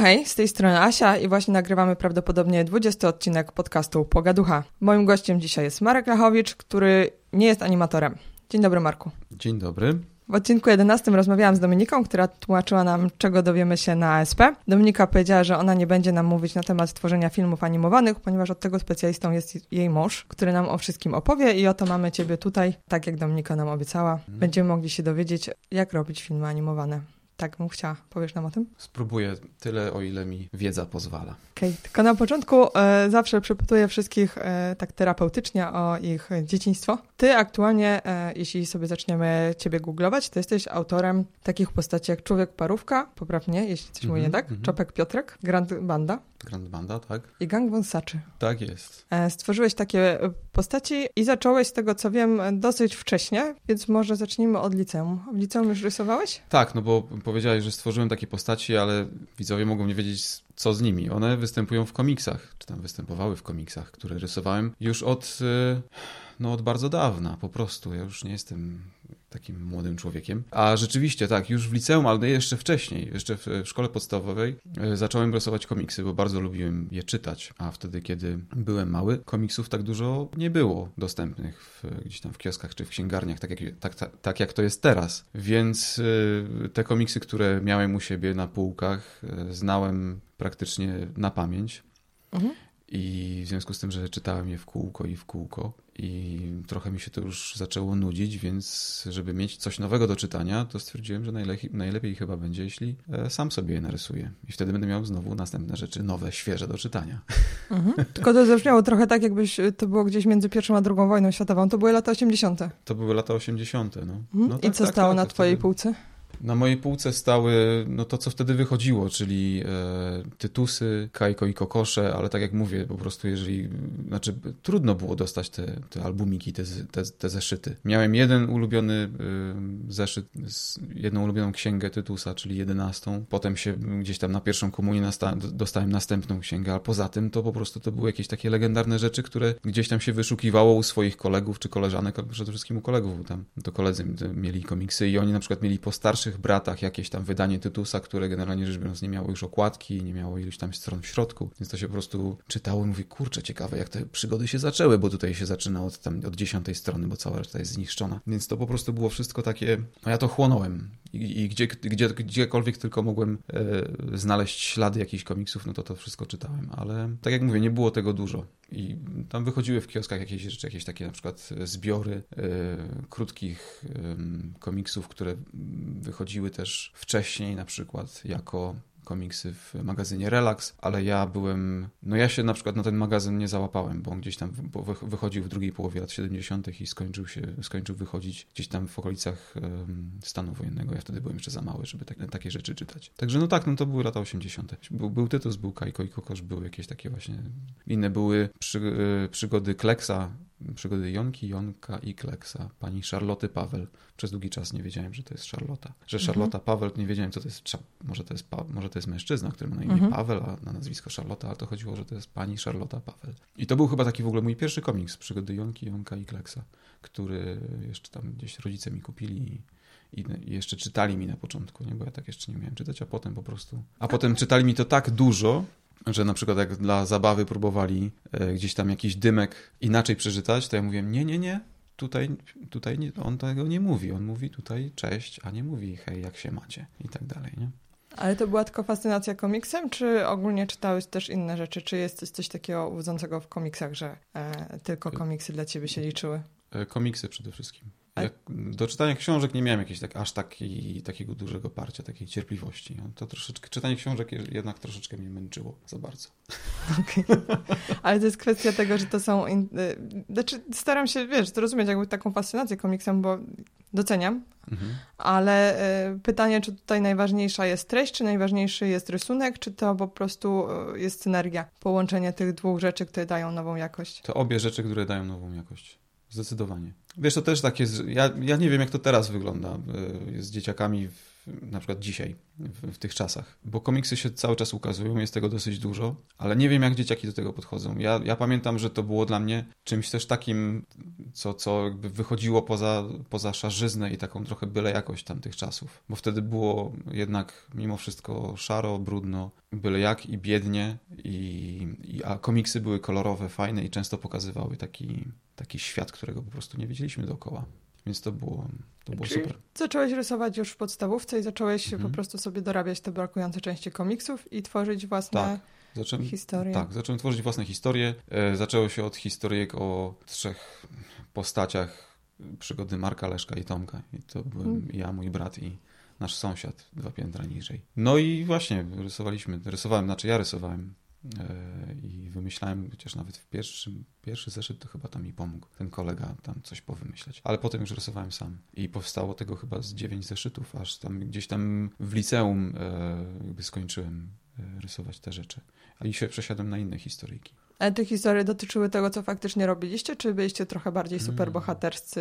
hej, z tej strony Asia i właśnie nagrywamy prawdopodobnie 20 odcinek podcastu Pogaducha. Moim gościem dzisiaj jest Marek Lachowicz, który nie jest animatorem. Dzień dobry Marku. Dzień dobry. W odcinku 11 rozmawiałam z Dominiką, która tłumaczyła nam, czego dowiemy się na ASP. Dominika powiedziała, że ona nie będzie nam mówić na temat tworzenia filmów animowanych, ponieważ od tego specjalistą jest jej mąż, który nam o wszystkim opowie i oto mamy Ciebie tutaj, tak jak Dominika nam obiecała. Będziemy mogli się dowiedzieć, jak robić filmy animowane. Tak bym chciała. Powiesz nam o tym? Spróbuję tyle, o ile mi wiedza pozwala. Okej, okay. tylko na początku e, zawsze przepytuję wszystkich e, tak terapeutycznie o ich dzieciństwo. Ty aktualnie, e, jeśli sobie zaczniemy ciebie googlować, to jesteś autorem takich postaci jak Człowiek Parówka, poprawnie, jeśli coś mm -hmm, mówię nie tak, mm -hmm. Czopek Piotrek, Grand Banda. Grand Banda, tak. I Gang Wąsaczy. Tak jest. E, stworzyłeś takie postaci i zacząłeś, z tego co wiem, dosyć wcześnie, więc może zacznijmy od liceum. W liceum już rysowałeś? Tak, no bo powiedziałeś, że stworzyłem takie postaci, ale widzowie mogą nie wiedzieć, co z nimi. One występują w komiksach, czy tam występowały w komiksach, które rysowałem już od, e, no, od bardzo dawna, po prostu. Ja już nie jestem takim młodym człowiekiem. A rzeczywiście, tak, już w liceum, ale jeszcze wcześniej, jeszcze w, szkole podstawowej e, zacząłem rysować komiksy, bo bardzo lubiłem je czytać, a wtedy, kiedy byłem mały, komiksów tak dużo nie było dostępnych w, gdzieś tam w kioskach czy w księgarniach, tak jak, tak, tak, tak jak to jest teraz. Więc y, te komiksy, które miałem u siebie na półkach, y, znałem praktycznie na pamięć. Mhm. I w związku z tym, że czytałem je w kółko i w kółko i trochę mi się to już zaczęło nudzić, więc żeby mieć coś nowego do czytania, to stwierdziłem, że najlepiej, najlepiej chyba będzie, jeśli e, sam sobie je narysuję. I wtedy będę miał znowu następne rzeczy nowe, świeże do czytania. Mhm. Tylko to zabrzmiało trochę tak, jakbyś to było gdzieś między pierwszą a drugą wojną światową. To były lata 80. To były lata 80. No. Mhm. no tak, I co tak, stało tak, na twojej wtedy... półce? Na mojej półce stały no to, co wtedy wychodziło, czyli e, tytusy, kajko i kokosze, ale tak jak mówię, po prostu jeżeli, znaczy trudno było dostać te, te albumiki, te, te, te zeszyty. Miałem jeden ulubiony e, zeszyt, jedną ulubioną księgę tytusa, czyli jedenastą. Potem się gdzieś tam na pierwszą komunię dostałem następną księgę, a poza tym to po prostu to były jakieś takie legendarne rzeczy, które gdzieś tam się wyszukiwało u swoich kolegów czy koleżanek, przede wszystkim u kolegów, bo tam to koledzy mieli komiksy i oni na przykład mieli po starszych bratach jakieś tam wydanie Tytusa, które generalnie rzecz biorąc nie miało już okładki, nie miało iluś tam stron w środku, więc to się po prostu czytało i mówi, kurczę, ciekawe jak te przygody się zaczęły, bo tutaj się zaczyna od tam od dziesiątej strony, bo cała reszta jest zniszczona. Więc to po prostu było wszystko takie, no ja to chłonąłem i, gdzie, gdzie, gdziekolwiek tylko mogłem e, znaleźć ślady jakichś komiksów, no to to wszystko czytałem, ale tak jak mówię, nie było tego dużo. I tam wychodziły w kioskach jakieś rzeczy, jakieś takie na przykład zbiory e, krótkich e, komiksów, które wychodziły też wcześniej, na przykład jako komiksy w magazynie Relax, ale ja byłem, no ja się na przykład na ten magazyn nie załapałem, bo on gdzieś tam wychodził w drugiej połowie lat 70. i skończył się, skończył wychodzić gdzieś tam w okolicach stanu wojennego. Ja wtedy byłem jeszcze za mały, żeby tak, takie rzeczy czytać. Także no tak, no to były lata 80. Był, był Tytus, był Kajko i Kokosz, były jakieś takie właśnie, inne były przy, y, przygody Kleksa, przygody Jonki, Jonka i Kleksa, pani Charlotte Paweł. Przez długi czas nie wiedziałem, że to jest Charlotta. Że. Charlotta mhm. Paweł, nie wiedziałem, co to jest. Może to jest, może to jest mężczyzna, który ma na imię mhm. Paweł, a na nazwisko Charlotta, ale to chodziło, że to jest pani Charlotta Paweł. I to był chyba taki w ogóle mój pierwszy komiks, przygody Jonki, Jonka i Kleksa, który jeszcze tam gdzieś rodzice mi kupili i i jeszcze czytali mi na początku, nie? bo ja tak jeszcze nie umiałem czytać, a potem po prostu. A potem czytali mi to tak dużo, że na przykład jak dla zabawy próbowali e, gdzieś tam jakiś dymek inaczej przeczytać, to ja mówiłem, nie, nie, nie, tutaj, tutaj nie, on tego nie mówi, on mówi tutaj cześć, a nie mówi hej, jak się macie i tak dalej, nie? Ale to była tylko fascynacja komiksem, czy ogólnie czytałeś też inne rzeczy? Czy jest coś takiego łudzącego w komiksach, że e, tylko komiksy dla ciebie się liczyły? E, komiksy przede wszystkim. Jak do czytania książek nie miałem jakiegoś tak, aż taki, takiego dużego parcia, takiej cierpliwości. No, to troszeczkę, czytanie książek jednak troszeczkę mnie męczyło za bardzo. Okay. Ale to jest kwestia tego, że to są... In... Y, znaczy staram się, wiesz, zrozumieć jakby taką fascynację komiksem, bo doceniam, mhm. ale y, pytanie, czy tutaj najważniejsza jest treść, czy najważniejszy jest rysunek, czy to po prostu y, jest synergia, połączenie tych dwóch rzeczy, które dają nową jakość? To obie rzeczy, które dają nową jakość. Zdecydowanie. Wiesz, to też takie. Ja, ja nie wiem, jak to teraz wygląda y, z dzieciakami w na przykład dzisiaj, w, w, tych czasach. Bo komiksy się cały czas ukazują, jest tego dosyć dużo, ale nie wiem, jak dzieciaki do tego podchodzą. Ja, ja pamiętam, że to było dla mnie czymś też takim, co, co jakby wychodziło poza, poza szarzyznę i taką trochę byle jakość tamtych czasów. Bo wtedy było jednak mimo wszystko szaro, brudno, byle jak i biednie, i, i, a komiksy były kolorowe, fajne i często pokazywały taki, taki świat, którego po prostu nie widzieliśmy dookoła. Więc to było, to było Czyli super. Zacząłeś rysować już w podstawówce i zacząłeś mhm. po prostu sobie dorabiać te brakujące części komiksów i tworzyć własne tak. Zacząłem, historie. Tak, zacząłem tworzyć własne historie. E, zaczęło się od historyjek o trzech postaciach przygody Marka, Leszka i Tomka. I to byłem mhm. ja, mój brat i nasz sąsiad dwa piętra niżej. No i właśnie rysowaliśmy, rysowałem, znaczy ja rysowałem i wymyślałem, chociaż nawet w pierwszym, pierwszy zeszyt to chyba tam mi pomógł, ten kolega tam coś powymyśleć. Ale potem już rysowałem sam i powstało tego chyba z dziewięć zeszytów, aż tam gdzieś tam w liceum e, jakby skończyłem e, rysować te rzeczy. A i się przesiadłem na inne historyjki. Ale te historie dotyczyły tego, co faktycznie robiliście, czy byliście trochę bardziej superbohaterscy,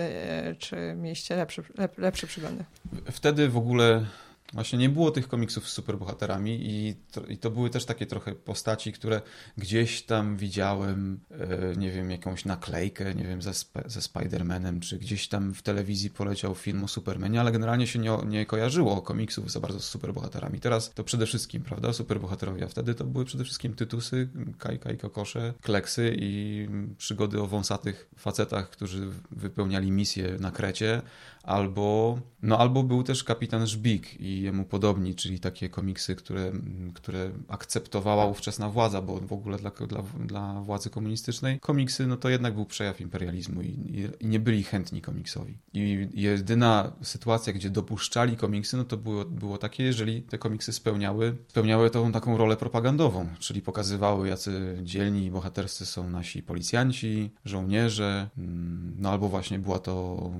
czy mieliście lepsze, lepsze przyglądy? Wtedy w ogóle Właśnie nie było tych komiksów z superbohaterami i to, i to były też takie trochę postaci, które gdzieś tam widziałem, e, nie wiem, jakąś naklejkę, nie wiem, ze, ze Spider-Manem, czy gdzieś tam w telewizji poleciał film o Supermanie, ale generalnie się nie, nie kojarzyło komiksów za bardzo z superbohaterami. Teraz to przede wszystkim, prawda, superbohaterowie, a wtedy to były przede wszystkim tytusy, Kajka i Kokosze, Kleksy i przygody o wąsatych facetach, którzy wypełniali misje na Krecie, albo, no, albo był też kapitan Żbik i jemu podobni, czyli takie komiksy, które, które akceptowała ówczesna władza, bo w ogóle dla, dla, dla władzy komunistycznej komiksy no to jednak był przejaw imperializmu i, i, i, nie byli chętni komiksowi. I jedyna sytuacja, gdzie dopuszczali komiksy, no to było, było takie, jeżeli te komiksy spełniały, spełniały tą taką rolę propagandową, czyli pokazywały, jacy dzielni i bohaterscy są nasi policjanci, żołnierze, mm, no albo właśnie była to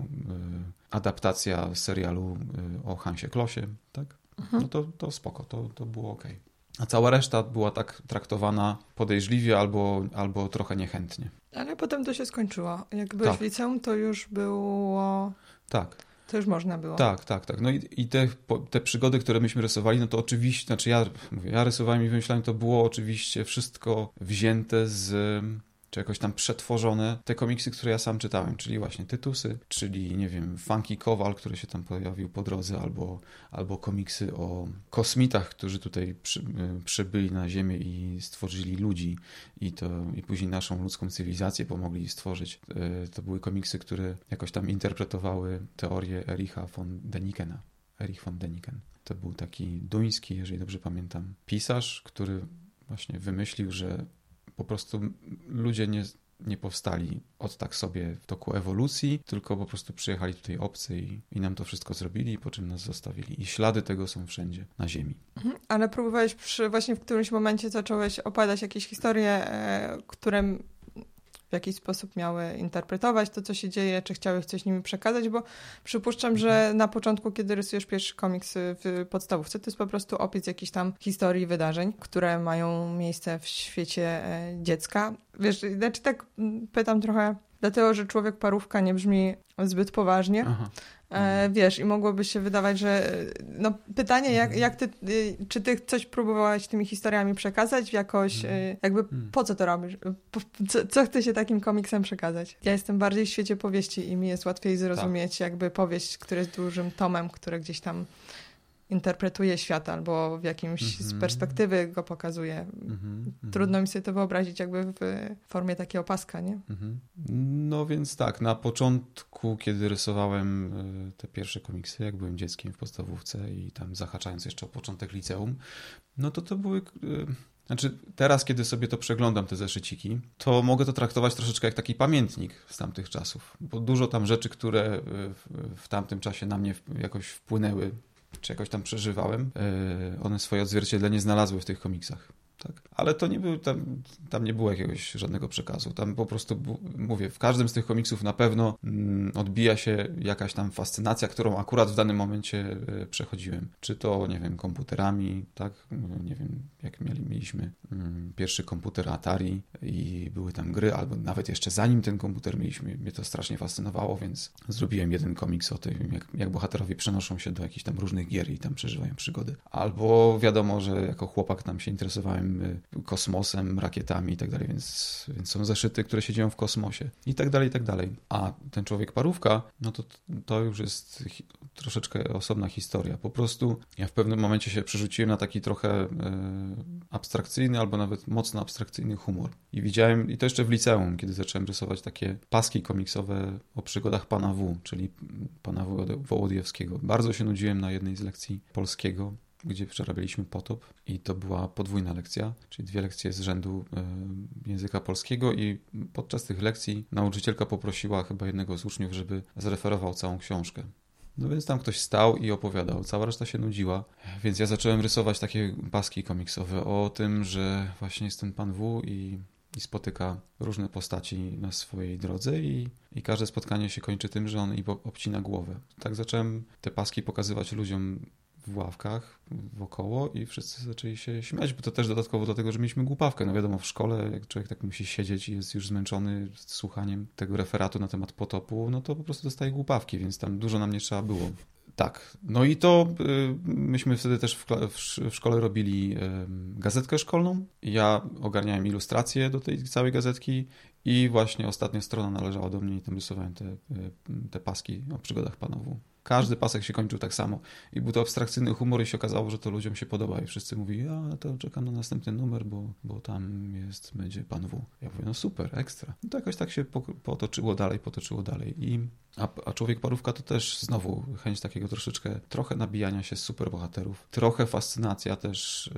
y, adaptacja serialu y, o Hansie Klosie, tak? Mhm. No to, to spoko, to, to było ok. A cała reszta była tak traktowana podejrzliwie albo, albo trochę niechętnie. Ale potem to się skończyło. Jak byłeś tak. w liceum, to już było... Tak. To już można było. Tak, tak, tak. No i, i te, te przygody, które myśmy rysowali, no to oczywiście, znaczy ja mówię, ja rysowałem i wymyślałem, to było oczywiście wszystko wzięte z jakoś tam przetworzone te komiksy, które ja sam czytałem, czyli właśnie Tytusy, czyli nie wiem, Funky Kowal, który się tam pojawił po drodze, albo, albo komiksy o kosmitach, którzy tutaj przy, y, przybyli na Ziemię i stworzyli ludzi i, to, i później naszą ludzką cywilizację pomogli stworzyć. Y, to były komiksy, które jakoś tam interpretowały teorię Ericha von Denikena. Erich von Deniken. To był taki duński, jeżeli dobrze pamiętam, pisarz, który właśnie wymyślił, że po prostu ludzie nie, nie powstali od tak sobie w toku ewolucji, tylko po prostu przyjechali tutaj obcy i, i nam to wszystko zrobili, po czym nas zostawili. I ślady tego są wszędzie na Ziemi. Mhm. Ale próbowałeś przy, właśnie w którymś momencie zacząłeś opowiadać jakieś historie, e, które w jakiś sposób miały interpretować to, co się dzieje, czy chciały coś nimi przekazać, bo przypuszczam, że mhm. na początku, kiedy rysujesz pierwszy komiks w podstawówce, to jest po prostu opis jakichś tam historii, wydarzeń, które mają miejsce w świecie e, dziecka. Wiesz, znaczy tak pytam trochę dlatego, że człowiek parówka nie brzmi zbyt poważnie. Aha. E, wiesz, i mogłoby się wydawać, że no, pytanie, jak, jak ty, y, czy ty coś próbowałeś tymi historiami przekazać jakoś, mhm. y, jakby mhm. po co to robisz? Po, co, co chce się takim komiksem przekazać? Ja jestem bardziej w świecie powieści i mi jest łatwiej zrozumieć tak. jakby powieść, która jest dużym tomem, które gdzieś tam interpretuje świat albo w jakimś mm -hmm. z perspektywy go pokazuje. Mm -hmm. Trudno mi sobie to wyobrazić jakby w formie takiego paska, nie? Mm -hmm. No więc tak, na początku, kiedy rysowałem e, te pierwsze komiksy, jak byłem dzieckiem w podstawówce i tam zahaczając jeszcze o początek liceum, no to to były... E, znaczy, teraz, kiedy sobie to przeglądam, te zeszyciki, to mogę to traktować troszeczkę jak taki pamiętnik z tamtych czasów, bo dużo tam rzeczy, które e, w, w tamtym czasie na mnie jakoś wpłynęły, czy jakoś tam przeżywałem, e, one swoje odzwierciedlenie znalazły w tych komiksach. Tak. Ale to nie był, tam, tam nie było jakiegoś żadnego przekazu. Tam po prostu, mówię, w każdym z tych komiksów na pewno mm, odbija się jakaś tam fascynacja, którą akurat w danym momencie y, przechodziłem. Czy to, nie wiem, komputerami, tak? Nie wiem, jak mieli, mieliśmy mm, pierwszy komputer Atari i były tam gry, albo nawet jeszcze zanim ten komputer mieliśmy, mnie to strasznie fascynowało, więc zrobiłem jeden komiks o tym, jak, jak bohaterowie przenoszą się do jakichś tam różnych gier i tam przeżywają przygody. Albo wiadomo, że jako chłopak tam się interesowałem y, kosmosem, rakietami i tak dalej, więc, są zeszyty, które się dzieją w kosmosie i tak dalej, i tak dalej. A ten człowiek parówka, no to to już jest troszeczkę osobna historia. Po prostu ja w pewnym momencie się przerzuciłem na taki trochę e, abstrakcyjny albo nawet mocno abstrakcyjny humor. I widziałem, i to jeszcze w liceum, kiedy zacząłem rysować takie paski komiksowe o przygodach pana W, czyli pana Wołodyjewskiego. Bardzo się nudziłem na jednej z lekcji polskiego gdzie przerabialiśmy potop i to była podwójna lekcja, czyli dwie lekcje z rzędu y, języka polskiego i podczas tych lekcji nauczycielka poprosiła chyba jednego z uczniów, żeby zreferował całą książkę. No więc tam ktoś stał i opowiadał, cała reszta się nudziła, więc ja zacząłem rysować takie paski komiksowe o tym, że właśnie jest ten pan W i, i spotyka różne postaci na swojej drodze i, i każde spotkanie się kończy tym, że on i obcina głowę. Tak zacząłem te paski pokazywać ludziom w ławkach wokoło i wszyscy zaczęli się śmiać, bo to też dodatkowo do tego, że mieliśmy głupawkę. No wiadomo, w szkole, jak człowiek tak musi siedzieć i jest już zmęczony słuchaniem tego referatu na temat potopu, no to po prostu dostaje głupawki, więc tam dużo nam nie trzeba było. Tak, no i to y, myśmy wtedy też w, w szkole robili gazetkę szkolną. Ja ogarniałem ilustracje do tej całej gazetki i właśnie ostatnia strona należała do mnie i tam rysowałem te, y, te paski o przygodach panowu. Każdy pasek się kończył tak samo. I był to abstrakcyjny humor i się okazało, że to ludziom się podoba. I wszyscy mówili, a to czekam na następny numer, bo, bo tam jest, będzie pan W. Ja mówię, no super, ekstra. I to jakoś tak się potoczyło dalej, potoczyło dalej. I, a, a Człowiek Parówka to też znowu chęć takiego troszeczkę, trochę nabijania się z superbohaterów. Trochę fascynacja też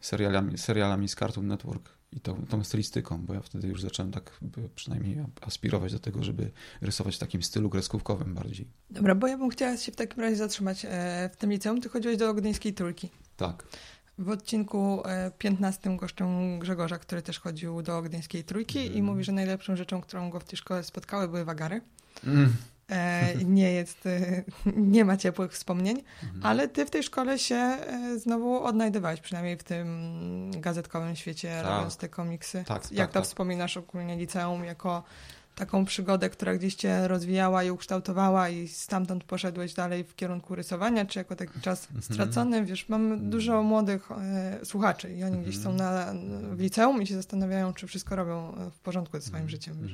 serialami, serialami z Cartoon Network i tą, tą stylistyką, bo ja wtedy już zacząłem tak przynajmniej aspirować do tego, żeby rysować w takim stylu kreskówkowym bardziej. Dobra, bo ja bym chciała się w takim razie zatrzymać e, w tym liceum. Ty chodziłeś do Gdyńskiej Trójki. Tak. W odcinku 15 e, goszczę Grzegorza, który też chodził do Gdyńskiej Trójki mm. i mówi, że najlepszą rzeczą, którą go w tej szkole spotkały, były wagary. Mm. E, nie jest, e, nie ma ciepłych wspomnień, mhm. ale ty w tej szkole się e, znowu odnajdywałeś, przynajmniej w tym gazetkowym świecie, tak. robiąc te komiksy. Tak, Jak tak, to tak. wspominasz ogólnie liceum jako taką przygodę, która gdzieś cię rozwijała i ukształtowała i stamtąd poszedłeś dalej w kierunku rysowania, czy jako taki czas mhm. stracony? Wiesz, mam mhm. dużo młodych e, słuchaczy i oni gdzieś są na, w liceum i się zastanawiają, czy wszystko robią w porządku ze swoim życiem. Wiesz.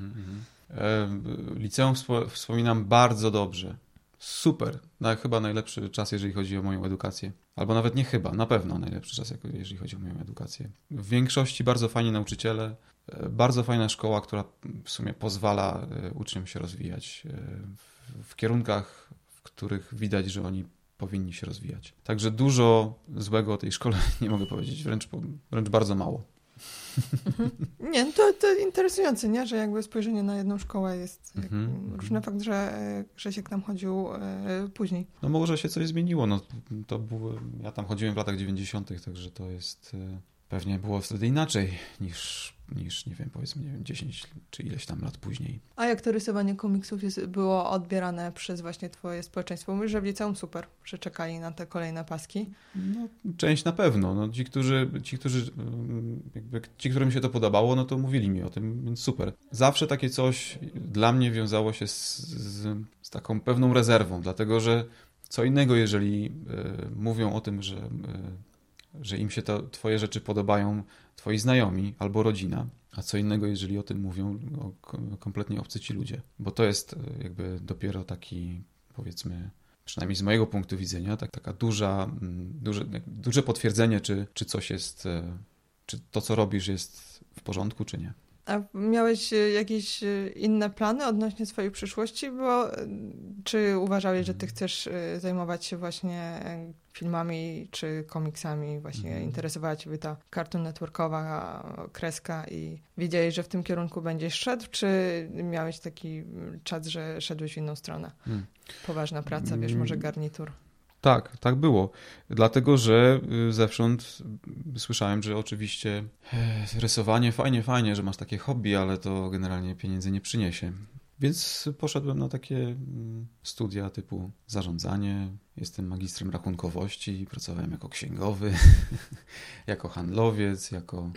E, liceum wspominam bardzo dobrze. Super. No, chyba najlepszy czas, jeżeli chodzi o moją edukację. Albo nawet nie chyba, na pewno najlepszy czas, jeżeli chodzi o moją edukację. W większości bardzo fajni nauczyciele, e, bardzo fajna szkoła, która w sumie pozwala e, uczniom się rozwijać w kierunkach, w których widać, że oni powinni się rozwijać. Także dużo złego o tej szkole nie mogę powiedzieć, wręcz, wręcz bardzo mało. Mhm. Nie, no to, to interesujące, nie? że jakby spojrzenie na jedną szkołę jest mhm. różny fakt, że Grzesiek tam chodził e, później. No może się coś zmieniło. No, to było, ja tam chodziłem w latach 90., także to jest e, pewnie było wtedy inaczej niż niż, nie wiem, powiedzmy, nie wiem, 10 czy ileś tam lat później. A jak to rysowanie komiksów jest, było odbierane przez właśnie twoje społeczeństwo? Mówisz, że w liceum super, że czekali na te kolejne paski. No, część na pewno. No, ci, którzy, ci, którzy, mm, jakby, ci, którym się to podobało, no to mówili mi o tym, więc super. Zawsze takie coś dla mnie wiązało się z, z, z taką pewną rezerwą, dlatego że co innego, jeżeli y, mówią o tym, że y, że im się to twoje rzeczy podobają twoi znajomi albo rodzina, a co innego, jeżeli o tym mówią kompletnie obcy ci ludzie. Bo to jest e, jakby dopiero taki, powiedzmy, przynajmniej z mojego punktu widzenia, tak, taka duża, duże, duże potwierdzenie, czy, czy coś jest, e, czy to, co robisz, jest w porządku, czy nie. A miałeś e, jakieś inne plany odnośnie swojej przyszłości? Bo czy uważałeś, że ty chcesz zajmować się właśnie filmami czy komiksami? Właśnie mhm. interesowała ciebie ta Cartoon Networkowa kreska i wiedziałeś, że w tym kierunku będziesz szedł? Czy miałeś taki czas, że szedłeś w inną stronę? Hmm. Poważna praca, wiesz, może mm. garnitur? Tak, tak było. Dlatego, że y, zewsząd słyszałem, że oczywiście e, rysowanie fajnie, fajnie, że masz takie hobby, ale to generalnie pieniędzy nie przyniesie. Więc poszedłem na takie mm, studia typu zarządzanie. Jestem magistrem rachunkowości, pracowałem jako księgowy, jako handlowiec, jako,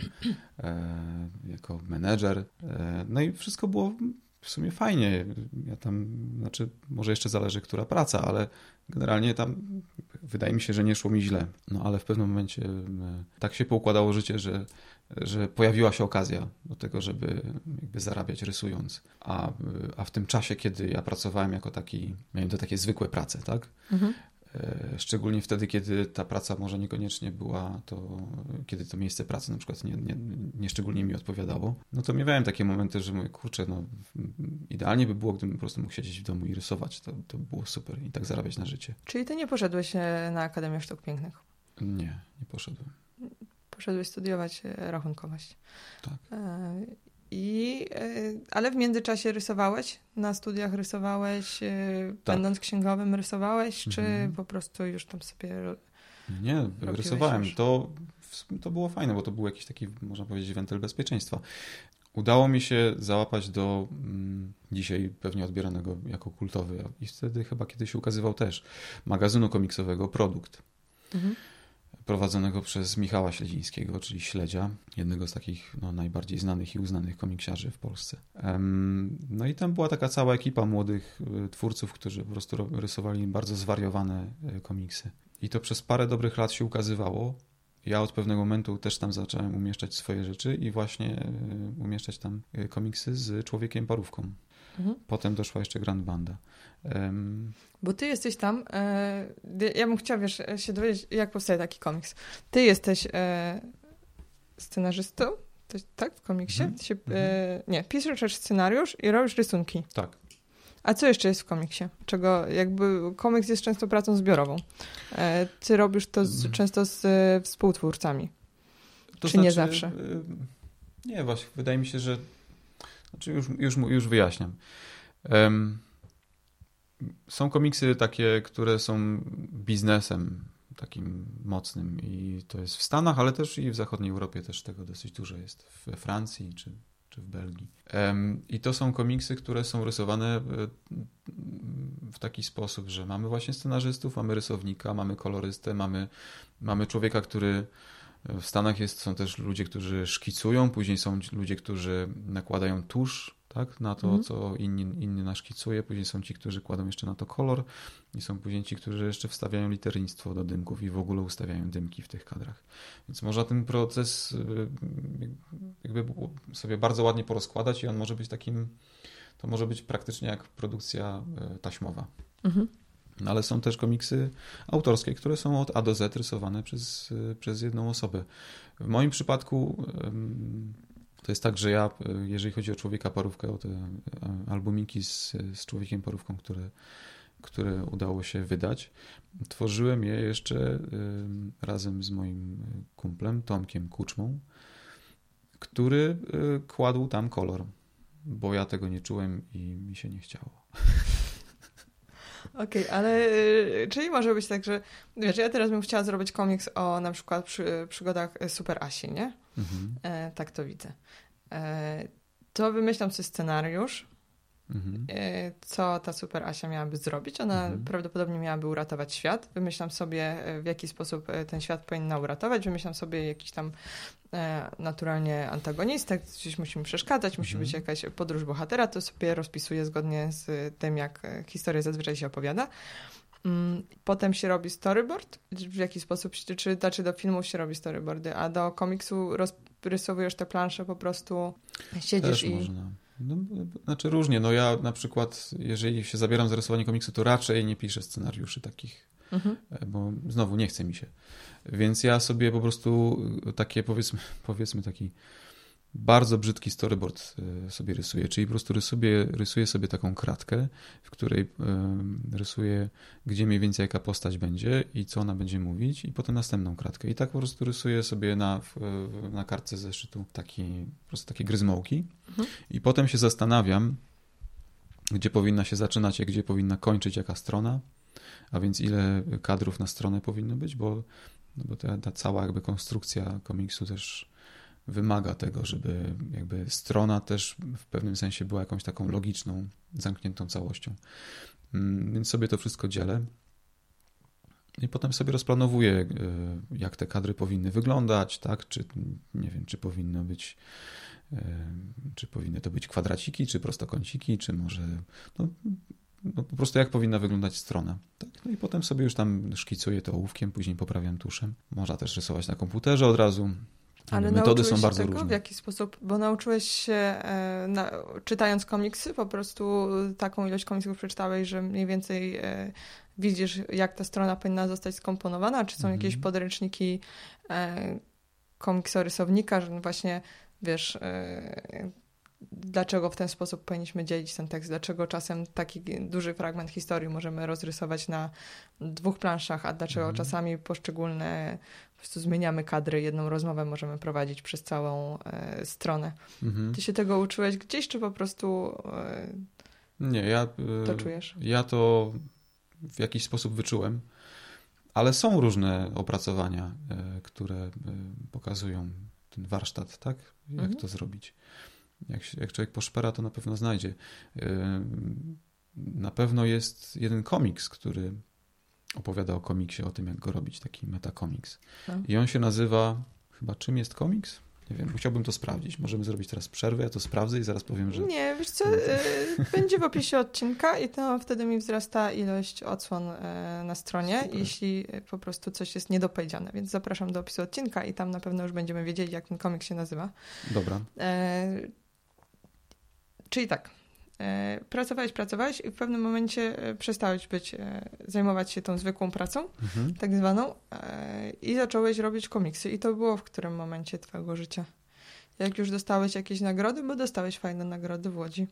e, jako menedżer. E, no i wszystko było w sumie fajnie. Ja tam, znaczy, może jeszcze zależy, która praca, ale generalnie tam wydaje mi się, że nie szło mi źle. No ale w pewnym momencie e, tak się poukładało życie, że że pojawiła się okazja do tego, żeby jakby zarabiać rysując. A, a w tym czasie, kiedy ja pracowałem jako taki, miałem to takie zwykłe prace, tak? Mhm. E, szczególnie wtedy, kiedy ta praca może niekoniecznie była to, kiedy to miejsce pracy na przykład nie, nie, nie szczególnie mi odpowiadało, no to miałem takie momenty, że mówię, kurczę, no idealnie by było, gdybym po prostu mógł siedzieć w domu i rysować. To, to było super i tak zarabiać na życie. Czyli ty nie poszedłeś e, na Akademię Sztuk Pięknych? Nie, nie poszedłem poszedłeś studiować e, rachunkowość. Tak. E, I, e, ale w międzyczasie rysowałeś? Na studiach rysowałeś? Tak. Będąc księgowym rysowałeś? Czy mhm. po prostu już tam sobie. Nie, rysowałem. To, to było fajne, bo to był jakiś taki, można powiedzieć, wentyl bezpieczeństwa. Udało mi się załapać do mm, dzisiaj pewnie odbieranego jako kultowy, i wtedy chyba kiedyś ukazywał też, magazynu komiksowego Produkt. Mhm prowadzonego przez Michała Śledzińskiego, czyli Śledzia, jednego z takich no, najbardziej znanych i uznanych komiksiarzy w Polsce. No i tam była taka cała ekipa młodych y, twórców, którzy po prostu rysowali bardzo zwariowane y, komiksy. I to przez parę dobrych lat się ukazywało. Ja od pewnego momentu też tam zacząłem umieszczać swoje rzeczy i właśnie y, umieszczać tam komiksy z człowiekiem parówką. Mhm. Potem doszła jeszcze Grand Banda. Um, Bo ty jesteś tam, e, ja bym chciała, wiesz, się dowiedzieć, jak powstaje taki komiks. Ty jesteś e, scenarzystą, to, tak, w komiksie? Mhm. Się, e, nie, piszesz scenariusz i robisz rysunki. Tak. A co jeszcze jest w komiksie? Czego jakby komiks jest często pracą zbiorową. E, ty robisz to z, mhm. często z e, współtwórcami. To Czy znaczy, nie zawsze? E, nie, właśnie wydaje mi się, że znaczy już, już, już wyjaśniam. Um, są komiksy takie, które są biznesem takim mocnym i to jest w Stanach, ale też i w zachodniej Europie też tego dosyć dużo jest. We Francji czy, czy w Belgii. I to są komiksy, które są rysowane e, w taki sposób, że mamy właśnie scenarzystów, mamy rysownika, mamy kolorystę, mamy, mamy człowieka, który w Stanach jest, są też ludzie, którzy szkicują, później są ludzie, którzy nakładają tusz tak, na to, mhm. co inni, inny naszkicuje, później są ci, którzy kładą jeszcze na to kolor i są później ci, którzy jeszcze wstawiają liternictwo do dymków i w ogóle ustawiają dymki w tych kadrach. Więc można ten proces y, jakby sobie bardzo ładnie porozkładać i on może być takim, to może być praktycznie jak produkcja y, taśmowa. Mhm. No, ale są też komiksy autorskie, które są od A do Z rysowane przez, przez jedną osobę. W moim przypadku to jest tak, że ja, jeżeli chodzi o Człowieka Parówkę, o te e, albumiki z, z Człowiekiem Parówką, które, które udało się wydać, tworzyłem je jeszcze razem z moim kumplem Tomkiem Kuczmą, który e, kładł tam kolor, bo ja tego nie czułem i mi się nie chciało. Okej, okay, ale y, czyli może być tak, że wiesz, ja teraz bym chciała zrobić komiks o na przykład przy, przygodach Super Asi, nie? Mhm. E, tak to widzę. E, to wymyślam sobie scenariusz, mhm. e, co ta Super Asia miałaby zrobić. Ona mhm. prawdopodobnie miałaby uratować świat. Wymyślam sobie, e, w jaki sposób e, ten świat powinna uratować. Wymyślam sobie jakiś tam naturalnie antagonistę, gdzieś musi mi przeszkadzać, musi mhm. być jakaś podróż bohatera. To sobie rozpisuję zgodnie z tym, jak historia zazwyczaj się opowiada. Mm, potem się robi storyboard, w jaki sposób, czy znaczy do filmów się robi storyboardy, a do komiksu rysujesz te plansze po prostu, siedzisz Też i... Można. No, znaczy różnie, no ja na przykład, jeżeli się zabieram za rysowanie komiksu, to raczej nie piszę scenariuszy takich, mhm. E, bo znowu nie chce mi się. Więc ja sobie po prostu takie powiedzmy, powiedzmy taki bardzo brzydki storyboard e, sobie rysuję, czyli po prostu rysuję, rysuję sobie taką kratkę, w której e, rysuję, gdzie mniej więcej jaka postać będzie i co ona będzie mówić i potem następną kratkę. I tak po prostu rysuję sobie na, na kartce zeszytu taki, po prostu takie gryzmołki mhm. i potem się zastanawiam, gdzie powinna się zaczynać, a gdzie powinna kończyć jaka strona A więc ile kadrów na stronę powinno być, bo, no bo ta, ta cała jakby konstrukcja komiksu też wymaga tego, żeby jakby strona też w pewnym sensie była jakąś taką logiczną, zamkniętą całością. Mm, więc sobie to wszystko dzielę. I potem sobie rozplanowuję, e, jak te kadry powinny wyglądać, tak? Czy nie wiem, czy powinno być, e, czy powinny to być kwadraciki, czy prostokąciki, czy może no, no po prostu jak powinna wyglądać strona. Tak? No i potem sobie już tam szkicuję to ołówkiem, później poprawiam tuszem. Można też rysować na komputerze od razu. Ale metody są bardzo tego, różne. W jaki sposób? Bo nauczyłeś się, e, na, czytając komiksy, po prostu taką ilość komiksów przeczytałeś, że mniej więcej e, widzisz, jak ta strona powinna zostać skomponowana? Czy są mhm. jakieś podręczniki e, komiksorysownika, że właśnie wiesz, dlaczego w ten sposób powinniśmy dzielić ten tekst, dlaczego czasem taki duży fragment historii możemy rozrysować na dwóch planszach, a dlaczego mhm. czasami poszczególne po prostu zmieniamy kadry, jedną rozmowę możemy prowadzić przez całą e, stronę. Mhm. Ty się tego uczyłeś gdzieś, czy po prostu e, Nie, ja e, to czujesz? Ja to w jakiś sposób wyczułem, ale są różne opracowania, e, które e, pokazują ten warsztat, tak? Jak mhm. to zrobić. Jak, jak człowiek poszpera, to na pewno znajdzie. E, na pewno jest jeden komiks, który opowiada o komiksie, o tym, jak go robić, taki metakomiks. No. I on się nazywa, chyba czym jest komiks? Nie wiem, chciałbym to sprawdzić. Możemy zrobić teraz przerwę, ja to sprawdzę i zaraz powiem, że... Nie, wiesz co, y, będzie w opisie odcinka i to wtedy mi wzrasta ilość odsłon y, na stronie, Super. jeśli po prostu coś jest niedopowiedziane. Więc zapraszam do opisu odcinka i tam na pewno już będziemy wiedzieli, jak ten komik się nazywa. Dobra. Czyli tak, E, pracowałeś, pracowałeś i w pewnym momencie e, przestałeś być, e, zajmować się tą zwykłą pracą, mhm. tak zwaną, i zacząłeś robić komiksy. I to było w którym momencie twojego życia? Jak już dostałeś jakieś nagrody, bo dostałeś fajne nagrody w Łodzi.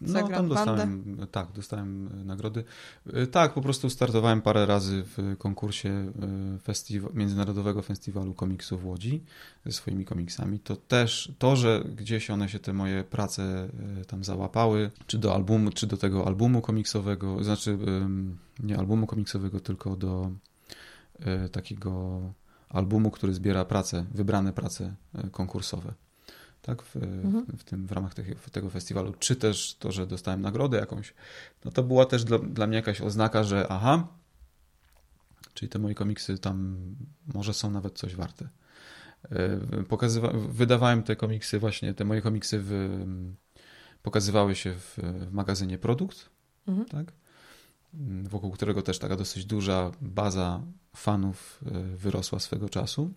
No, tam dostałem, tak, dostałem e, nagrody. E, tak, po prostu startowałem parę razy w konkursie e, festiwal, Międzynarodowego Festiwalu Komiksu w Łodzi ze swoimi komiksami. To też to, że gdzieś one się te moje prace tam załapały, czy do albumu, czy do tego albumu komiksowego, znaczy nie albumu komiksowego, tylko do takiego albumu, który zbiera prace, wybrane prace konkursowe tak, w, mhm. w, tym, w ramach tych, tego festiwalu, czy też to, że dostałem nagrodę jakąś, no to była też dla, dla mnie jakaś oznaka, że aha, czyli te moje komiksy tam może są nawet coś warte. E, pokazywa, wydawałem te komiksy właśnie, te moje komiksy w, pokazywały się w, w magazynie Produkt, mhm. tak? wokół którego też taka dosyć duża baza fanów e, wyrosła swego czasu.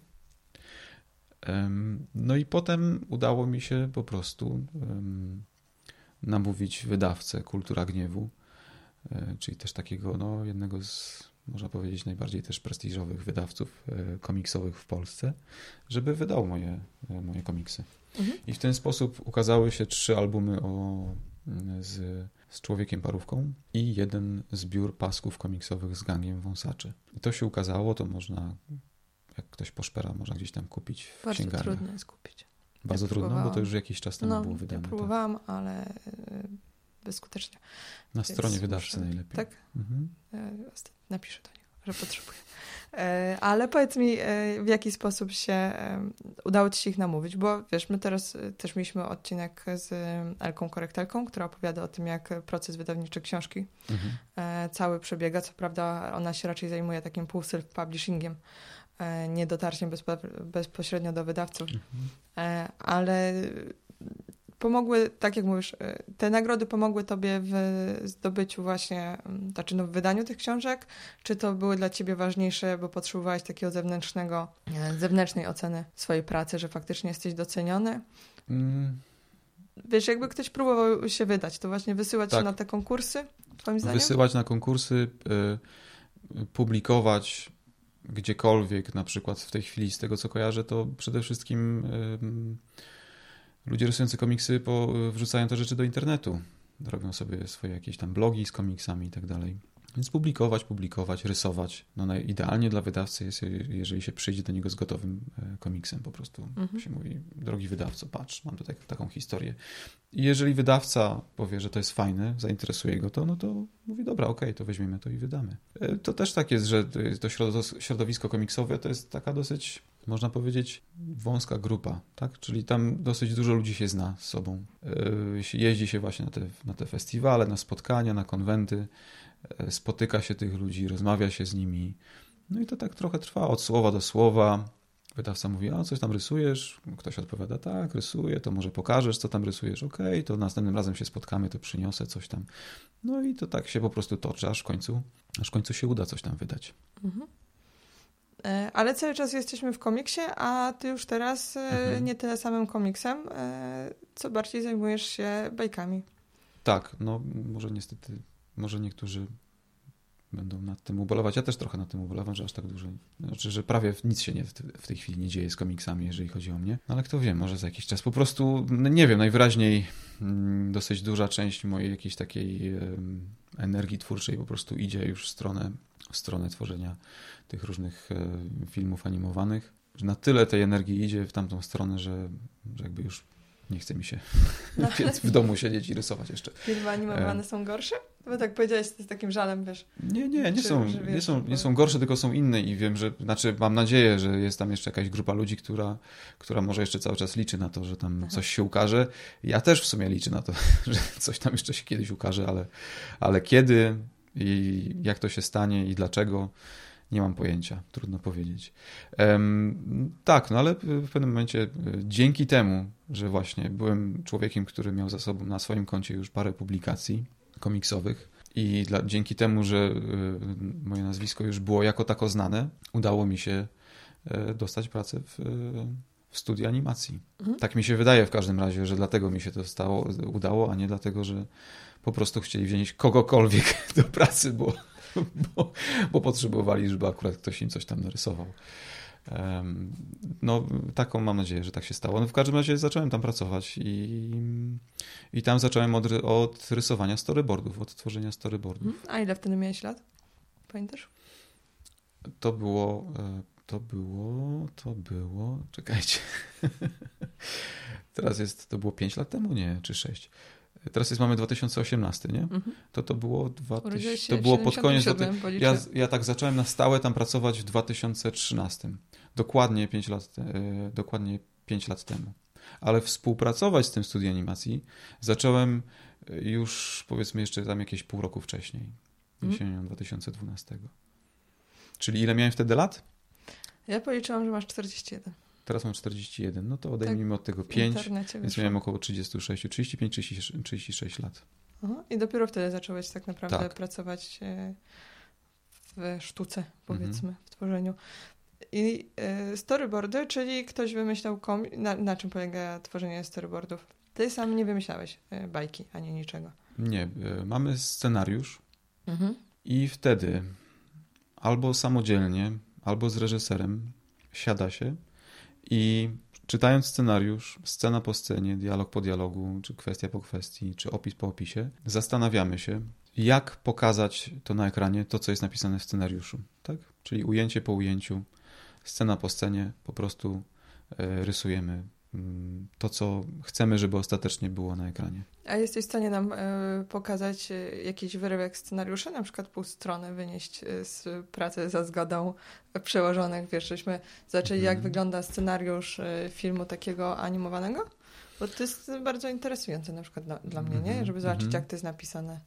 No i potem udało mi się po prostu namówić wydawcę Kultura Gniewu, e, czyli też takiego no, jednego z, można powiedzieć, najbardziej też prestiżowych wydawców e, komiksowych w Polsce, żeby wydał moje, e, moje komiksy. Mhm. I w ten sposób ukazały się trzy albumy o, z, z Człowiekiem Parówką i jeden zbiór pasków komiksowych z Gangiem Wąsaczy. I to się ukazało, to można jak ktoś poszpera, można gdzieś tam kupić w Bardzo księgarniach. trudno jest kupić. Bardzo ja trudno, bo to już jakiś czas temu no, było wydane. Ja tak. próbowałam, tak. ale y, bezskutecznie. Na Więc stronie wydawcy muszę... najlepiej. Tak? Mhm. Napiszę do niego, że potrzebuję. E, ale powiedz mi, e, w jaki sposób się e, udało Ci się ich namówić, bo wiesz, my teraz też mieliśmy odcinek z Elką Korektelką, która opowiada o tym, jak proces wydawniczy książki mhm. cały przebiega. Co prawda ona się raczej zajmuje takim pół self-publishingiem, E, nie dotarciem bezpośrednio do wydawców, mhm. E, ale pomogły, tak jak mówisz, e, te nagrody pomogły tobie w zdobyciu właśnie, mm, znaczy no w wydaniu tych książek, czy to były dla ciebie ważniejsze, bo potrzebowałeś takiego zewnętrznego, zewnętrznej oceny swojej pracy, że faktycznie jesteś doceniony? Mm. Wiesz, jakby ktoś próbował się wydać, to właśnie wysyłać tak. się na te konkursy, twoim zdaniem? Wysyłać na konkursy, publikować gdziekolwiek, na przykład w tej chwili, z tego co kojarzę, to przede wszystkim ludzie rysujący komiksy po, wrzucają te rzeczy do internetu. Robią sobie swoje jakieś tam blogi z komiksami i tak dalej. Więc publikować, publikować, rysować. No idealnie dla wydawcy jest, jeżeli się przyjdzie do niego z gotowym e, komiksem po prostu. Mhm. Się mówi, drogi wydawco, patrz, mam tutaj taką historię. I jeżeli wydawca powie, że to jest fajne, zainteresuje go to, no to mówi, dobra, okej, okay, to weźmiemy to i wydamy. E, to też tak jest, że to środowisko komiksowe to jest taka dosyć, można powiedzieć, wąska grupa, tak? Czyli tam dosyć dużo ludzi się zna z sobą. E, jeździ się właśnie na te, na te festiwale, na spotkania, na konwenty spotyka się tych ludzi, rozmawia się z nimi. No i to tak trochę trwa od słowa do słowa. Wydawca mówi, a coś tam rysujesz? Ktoś odpowiada, tak, rysuję, to może pokażesz, co tam rysujesz, okej, okay, to następnym razem się spotkamy, to przyniosę coś tam. No i to tak się po prostu toczy, aż w końcu, aż w końcu się uda coś tam wydać. Mhm. E, ale cały czas jesteśmy w komiksie, a ty już teraz e, mhm. nie tyle samym komiksem, co bardziej zajmujesz się bajkami. Tak, no może niestety może niektórzy będą nad tym ubolewać. Ja też trochę nad tym ubolewam, że aż tak dużo. Znaczy, że prawie nic się nie, w tej chwili nie dzieje z komiksami, jeżeli chodzi o mnie. No, ale kto wie, może za jakiś czas. Po prostu, no nie wiem, najwyraźniej mm, dosyć duża część mojej jakiejś takiej energii twórczej po prostu idzie już w stronę, w stronę tworzenia tych różnych e, filmów animowanych. Że na tyle tej energii idzie w tamtą stronę, że, że jakby już nie chce mi się no. w domu siedzieć i rysować jeszcze. Filmy animowane e... są gorsze? Bo tak powiedziałeś z takim żalem, wiesz. Nie, nie, nie, czy, są, wiesz, nie, są, nie są gorsze, tylko są inne i wiem, że, znaczy mam nadzieję, że jest tam jeszcze jakaś grupa ludzi, która, która może jeszcze cały czas liczy na to, że tam Aha. coś się ukaże. Ja też w sumie liczę na to, że coś tam jeszcze się kiedyś ukaże, ale, ale kiedy i jak to się stanie i dlaczego, nie mam pojęcia, trudno powiedzieć. Um, tak, no ale w pewnym momencie e, dzięki temu, że właśnie byłem człowiekiem, który miał za sobą na swoim koncie już parę publikacji komiksowych i dla, dzięki temu, że y, moje nazwisko już było jako tako znane, udało mi się y, dostać pracę w, w studiu animacji. Mhm. Tak mi się wydaje w każdym razie, że dlatego mi się to stało, udało, a nie dlatego, że po prostu chcieli wziąć kogokolwiek do pracy, bo bo, bo potrzebowali, żeby akurat ktoś im coś tam narysował. No, taką mam nadzieję, że tak się stało. No, w każdym razie zacząłem tam pracować i, i tam zacząłem od, od rysowania storyboardów, od tworzenia storyboardów. Mhm. A ile wtedy miałeś lat? Pamiętasz? To było, e, to było, to było, czekajcie. Teraz jest, to było 5 lat temu, nie, czy 6. Teraz jest mamy 2018, nie? Mhm. To to było, 2000, to było pod koniec. ja, ja tak zacząłem na stałe tam pracować w 2013. Dokładnie 5 lat, e, dokładnie 5 lat temu. Ale współpracować z tym studiem animacji zacząłem e, już powiedzmy jeszcze tam jakieś pół roku wcześniej. Mhm. Jesienią 2012. Czyli ile miałem wtedy lat? Ja policzyłam, że masz 41. Teraz mam 41, no to odejmijmy tak, od tego 5, więc miałem około 36, 35, 36, 36 lat. Aha, I dopiero wtedy zacząłeś tak naprawdę tak. pracować e, w sztuce, powiedzmy, mhm. w tworzeniu. I e, storyboardy, czyli ktoś wymyślał na, na czym polega tworzenie storyboardów? Ty sam nie wymyślałeś e, bajki ani niczego. Nie, mamy scenariusz mhm. i wtedy albo samodzielnie, albo z reżyserem siada się i czytając scenariusz, scena po scenie, dialog po dialogu, czy kwestia po kwestii, czy opis po opisie, zastanawiamy się, jak pokazać to na ekranie, to co jest napisane w scenariuszu. Tak? Czyli ujęcie po ujęciu, scena po scenie, po prostu e, rysujemy Mm, to, co chcemy, żeby ostatecznie było na ekranie. A jesteś w stanie nam y, pokazać y, jakiś wyrywek scenariusza, na przykład pół strony wynieść z pracy za zgodą przełożonych, wiesz, żeśmy zaczęli, jak mhm. wygląda scenariusz filmu takiego animowanego? Bo to jest bardzo interesujące na przykład dla, dla mnie, nie? Mhm. Żeby zobaczyć, jak to jest napisane,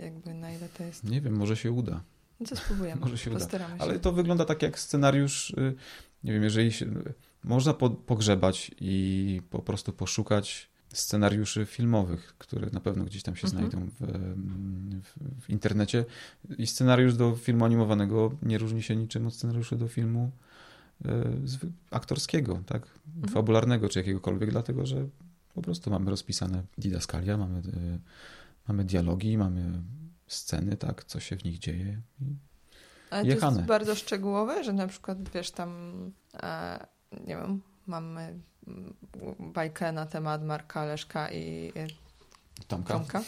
jakby na ile to jest. Nie wiem, może się uda. No to spróbujemy, może się uda. Się. Ale to wygląda tak jak scenariusz, nie wiem, jeżeli się można po, pogrzebać i po prostu poszukać scenariuszy filmowych, które na pewno gdzieś tam się mhm. znajdą w, w, w, internecie. I scenariusz do filmu animowanego nie różni się niczym od scenariusza do filmu e, aktorskiego, tak? Mhm. fabularnego czy jakiegokolwiek, dlatego że po prostu mamy rozpisane didaskalia, mamy, e, mamy dialogi, mamy sceny, tak, co się w nich dzieje. Ale jechane. to jest bardzo szczegółowe, że na przykład, wiesz, tam e, nie wiem, mamy bajkę na temat Marka Leszka i Tomka. Tomka.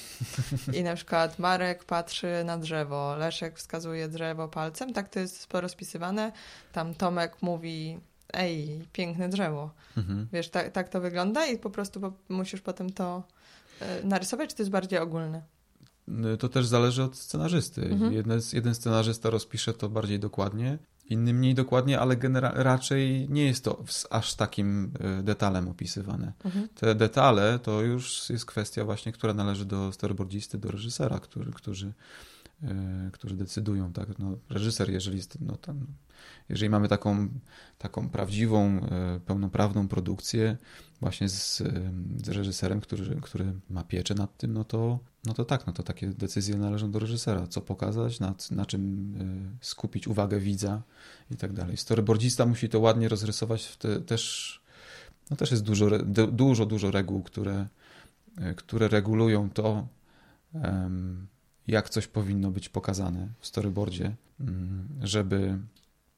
I na przykład Marek patrzy na drzewo, Leszek wskazuje drzewo palcem, tak to jest rozpisywane. Tam Tomek mówi, ej, piękne drzewo. Mhm. Wiesz, tak, tak to wygląda i po prostu musisz potem to e, narysować, czy to jest bardziej ogólne? To też zależy od scenarzysty. Mhm. Jeden, jeden scenarzysta rozpisze to bardziej dokładnie, inny mniej dokładnie, ale raczej nie jest to z aż takim y, detalem opisywane. Mhm. Te detale to już jest kwestia właśnie, która należy do storyboardzisty, do reżysera, który, którzy, którzy decydują. Tak? No, reżyser, jeżeli, jest, no, tam, jeżeli mamy taką, taką prawdziwą, y, pełnoprawną produkcję właśnie z, y, z reżyserem, który, który ma pieczę nad tym, no to, no to tak, no to takie decyzje należą do reżysera. Co pokazać, na, na czym skupić uwagę widza i tak dalej. Storyboardzista musi to ładnie rozrysować, te, też no też jest dużo, dużo, dużo reguł, które, e, które regulują to, em, jak coś powinno być pokazane w storyboardzie, mm, żeby,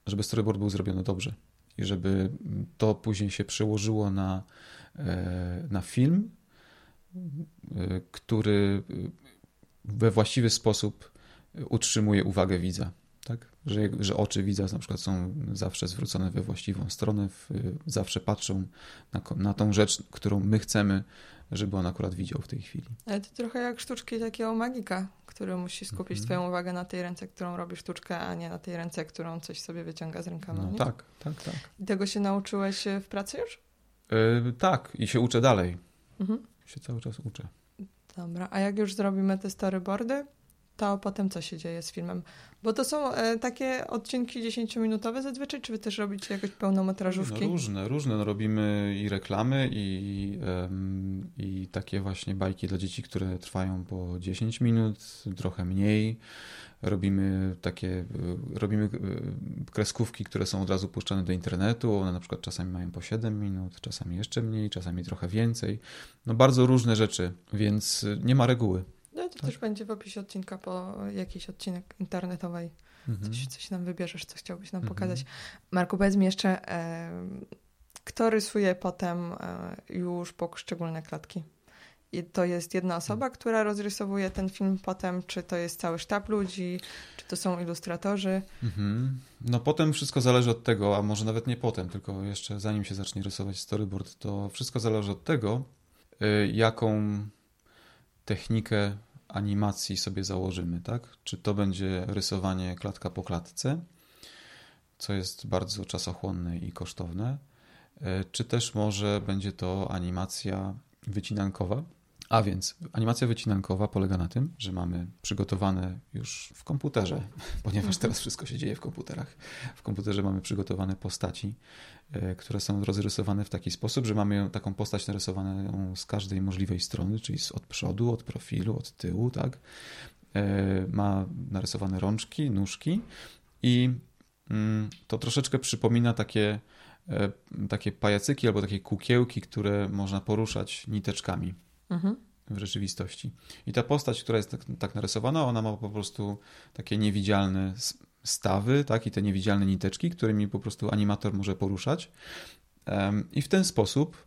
żeby storyboard był zrobiony dobrze i żeby to później się przełożyło na, e, na film, e, który we właściwy sposób utrzymuje uwagę widza. Tak? Że, że oczy widza na przykład są zawsze zwrócone we właściwą stronę, w, zawsze patrzą na, na tą rzecz, którą my chcemy, żeby on akurat widział w tej chwili. Ale to trochę jak sztuczki takiego magika, który musi skupić Mhm. twoją uwagę na tej ręce, którą robi sztuczkę, a nie na tej ręce, którą coś sobie wyciąga z rękama. No tak, tak, tak. I tego się nauczyłeś e, w pracy już? Yy, tak, i się uczę dalej. Mhm. Się cały czas uczę. Dobra, a jak już zrobimy te storyboardy, to potem co się dzieje z filmem? Bo to są e, takie odcinki 10-minutowe zazwyczaj, czy wy też robicie jakieś No, pełnometrażówki? różne, różne. No, robimy i reklamy, i, em, i takie właśnie bajki dla dzieci, które trwają po 10 minut, trochę mniej. Robimy takie, y, robimy y, kreskówki, które są od razu puszczane do internetu. One na przykład czasami mają po 7 minut, czasami jeszcze mniej, czasami trochę więcej. No bardzo różne rzeczy, więc nie ma reguły. No to też będzie w opisie odcinka po jakiś odcinek internetowej. Mhm. Coś, coś nam wybierzesz, co chciałbyś nam Mhm. pokazać. Marku, powiedz mi jeszcze, e, kto rysuje potem e, już poszczególne klatki? I to jest jedna osoba, która rozrysowuje ten film potem, czy to jest cały sztab ludzi, czy to są ilustratorzy? Mhm. No potem wszystko zależy od tego, a może nawet nie potem, tylko jeszcze zanim się zacznie rysować storyboard, to wszystko zależy od tego, y, jaką technikę animacji sobie założymy, tak? Czy to będzie rysowanie klatka po klatce, co jest bardzo czasochłonne i kosztowne, y, czy też może będzie to animacja wycinankowa. A więc animacja wycinankowa polega na tym, że mamy przygotowane już w komputerze, ponieważ teraz wszystko się dzieje w komputerach. W komputerze mamy przygotowane postaci, e, które są rozrysowane w taki sposób, że mamy taką postać narysowaną z każdej możliwej strony, czyli od przodu, od profilu, od tyłu, tak? E, Ma narysowane rączki, nóżki i mm, to troszeczkę przypomina takie, e, takie pajacyki albo takie kukiełki, które można poruszać niteczkami Mhm. w rzeczywistości. I ta postać, która jest tak, tak narysowana, ona ma po prostu takie niewidzialne stawy, tak, i te niewidzialne niteczki, którymi po prostu animator może poruszać. I w ten sposób,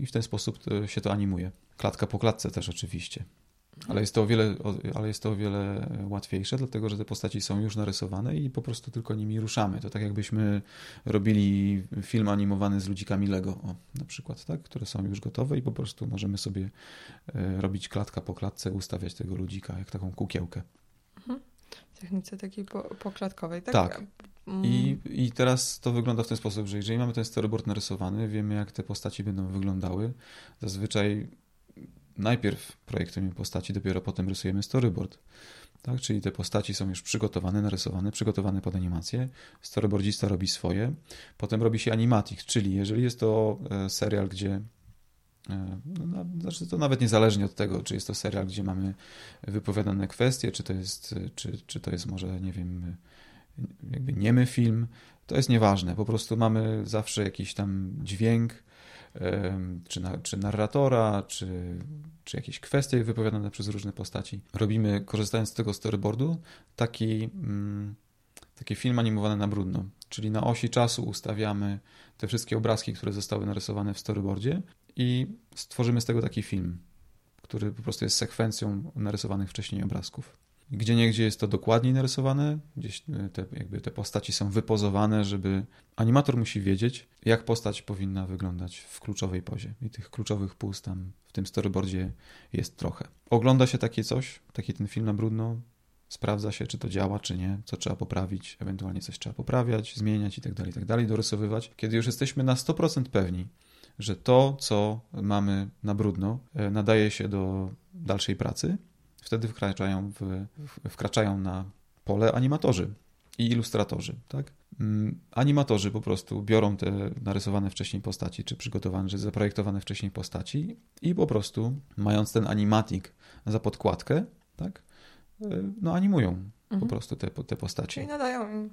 i w ten sposób się to animuje. Klatka po klatce też oczywiście. Ale jest, to o wiele, ale jest to o wiele łatwiejsze, dlatego że te postaci są już narysowane i po prostu tylko nimi ruszamy. To tak jakbyśmy robili film animowany z ludzikami Lego, o, na przykład, tak? które są już gotowe i po prostu możemy sobie e, robić klatka po klatce, ustawiać tego ludzika jak taką kukiełkę. W technice takiej po, poklatkowej, tak? Tak. Mm, I, I teraz to wygląda w ten sposób, że jeżeli mamy ten storyboard narysowany, wiemy jak te postaci będą wyglądały. Zazwyczaj najpierw projektujemy postaci, dopiero potem rysujemy storyboard. Tak? Czyli te postaci są już przygotowane, narysowane, przygotowane pod animację. Storyboardzista robi swoje. Potem robi się animatic, czyli jeżeli jest to e, serial, gdzie e, no, na- znaczy to nawet niezależnie od tego, czy jest to serial, gdzie mamy wypowiadane kwestie, czy to jest, czy, czy to jest może, nie wiem, jakby niemy film, to jest nieważne. Po prostu mamy zawsze jakiś tam dźwięk, czy, na, czy narratora, czy, czy jakieś kwestie wypowiadane przez różne postaci. Robimy, korzystając z tego storyboardu, taki, mm, taki film animowany na brudno. Czyli na osi czasu ustawiamy te wszystkie obrazki, które zostały narysowane w storyboardzie i stworzymy z tego taki film, który po prostu jest sekwencją narysowanych wcześniej obrazków. Gdzie niegdzie jest to dokładniej narysowane, gdzieś e, te, jakby te postaci są wypozowane, żeby animator musi wiedzieć, jak postać powinna wyglądać w kluczowej pozie. I tych kluczowych pust tam w tym storyboardzie jest trochę. Ogląda się takie coś, taki ten film na brudno, sprawdza się, czy to działa, czy nie, co trzeba poprawić, ewentualnie coś trzeba poprawiać, zmieniać i tak dalej, i tak dorysowywać. Kiedy już jesteśmy na 100% pewni, że to, co mamy na brudno, e, nadaje się do dalszej pracy, wtedy wkraczają, w, wkraczają na pole animatorzy i ilustratorzy. Tak? Mm, animatorzy po prostu biorą te narysowane wcześniej postaci, czy przygotowane, czy zaprojektowane wcześniej postaci i po prostu, mając ten animatik za podkładkę, tak, e, no animują mhm. po prostu te, te postaci. Czyli nadają im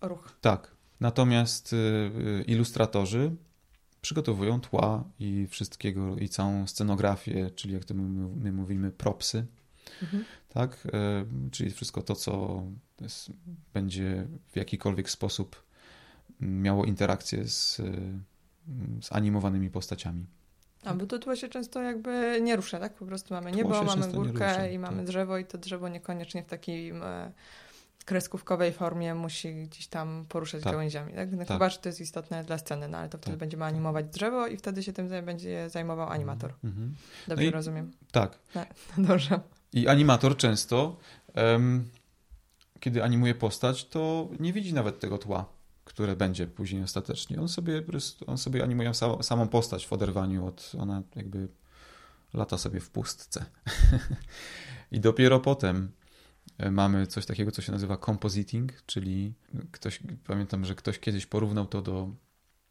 ruch. Tak. Natomiast e, ilustratorzy przygotowują tła i wszystkiego, i całą scenografię, czyli jak to my, my mówimy, propsy, mhm. tak? E, czyli wszystko to, co jest, będzie w jakikolwiek sposób miało interakcję z, z animowanymi postaciami. A, bo to tło się często jakby nie rusza, tak? Po prostu mamy niebo, mamy górkę rusza, i mamy tak. drzewo i to drzewo niekoniecznie w takim e, kreskówkowej formie musi gdzieś tam poruszać tak. gałęziami. Tak? No tak. Chyba, że to jest istotne dla sceny, no ale to wtedy tak. będziemy animować drzewo i wtedy się tym będzie zajmował animator. Mhm. Dobrze no rozumiem? Tak. No, dobrze. I animator często, um, kiedy animuje postać, to nie widzi nawet tego tła, które będzie później ostatecznie. On sobie, on sobie animuje samą postać w oderwaniu od, ona jakby lata sobie w pustce. I dopiero potem E, mamy coś takiego, co się nazywa compositing, czyli ktoś, pamiętam, że ktoś kiedyś porównał to do,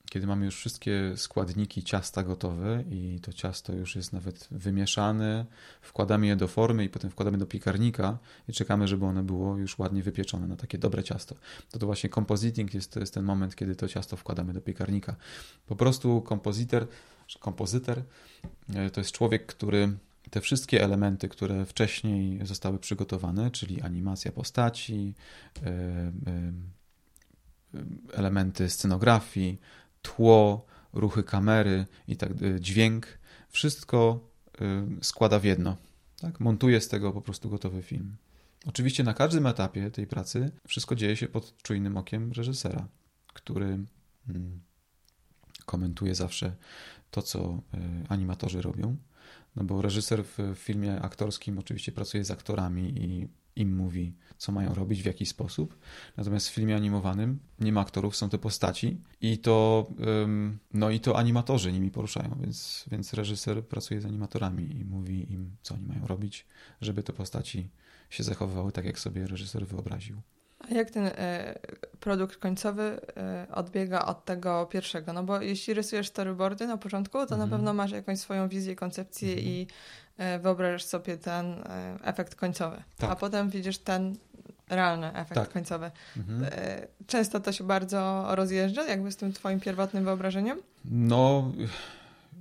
kiedy mamy już wszystkie składniki ciasta gotowe i to ciasto już jest nawet wymieszane, wkładamy je do formy i potem wkładamy do piekarnika i czekamy, żeby ono było już ładnie wypieczone na takie dobre ciasto. To to właśnie compositing jest, to jest ten moment, kiedy to ciasto wkładamy do piekarnika. Po prostu kompozyter, kompozyter e, to jest człowiek, który te wszystkie elementy, które wcześniej zostały przygotowane, czyli animacja postaci, e, e, elementy scenografii, tło, ruchy kamery i tak e, dźwięk, wszystko składa w jedno. Tak? Montuje z tego po prostu gotowy film. Oczywiście na każdym etapie tej pracy wszystko dzieje się pod czujnym okiem reżysera, który mm, komentuje zawsze to, co animatorzy robią no bo reżyser w filmie aktorskim oczywiście pracuje z aktorami i im mówi, co mają robić, w jaki sposób. Natomiast w filmie animowanym nie ma aktorów, są te postaci i to, no i to animatorzy nimi poruszają, więc, więc reżyser pracuje z animatorami i mówi im, co oni mają robić, żeby te postaci się zachowywały tak, jak sobie reżyser wyobraził. A jak ten e, produkt końcowy e, odbiega od tego pierwszego? No bo jeśli rysujesz storyboardy na początku, to mm. na mhm. pewno masz jakąś swoją wizję, koncepcję mm. i e, wyobrażasz sobie ten efekt końcowy. Tak. A potem widzisz ten realny efekt tak. końcowy. Mm. często to się bardzo rozjeżdża, jakby z tym twoim pierwotnym wyobrażeniem? No,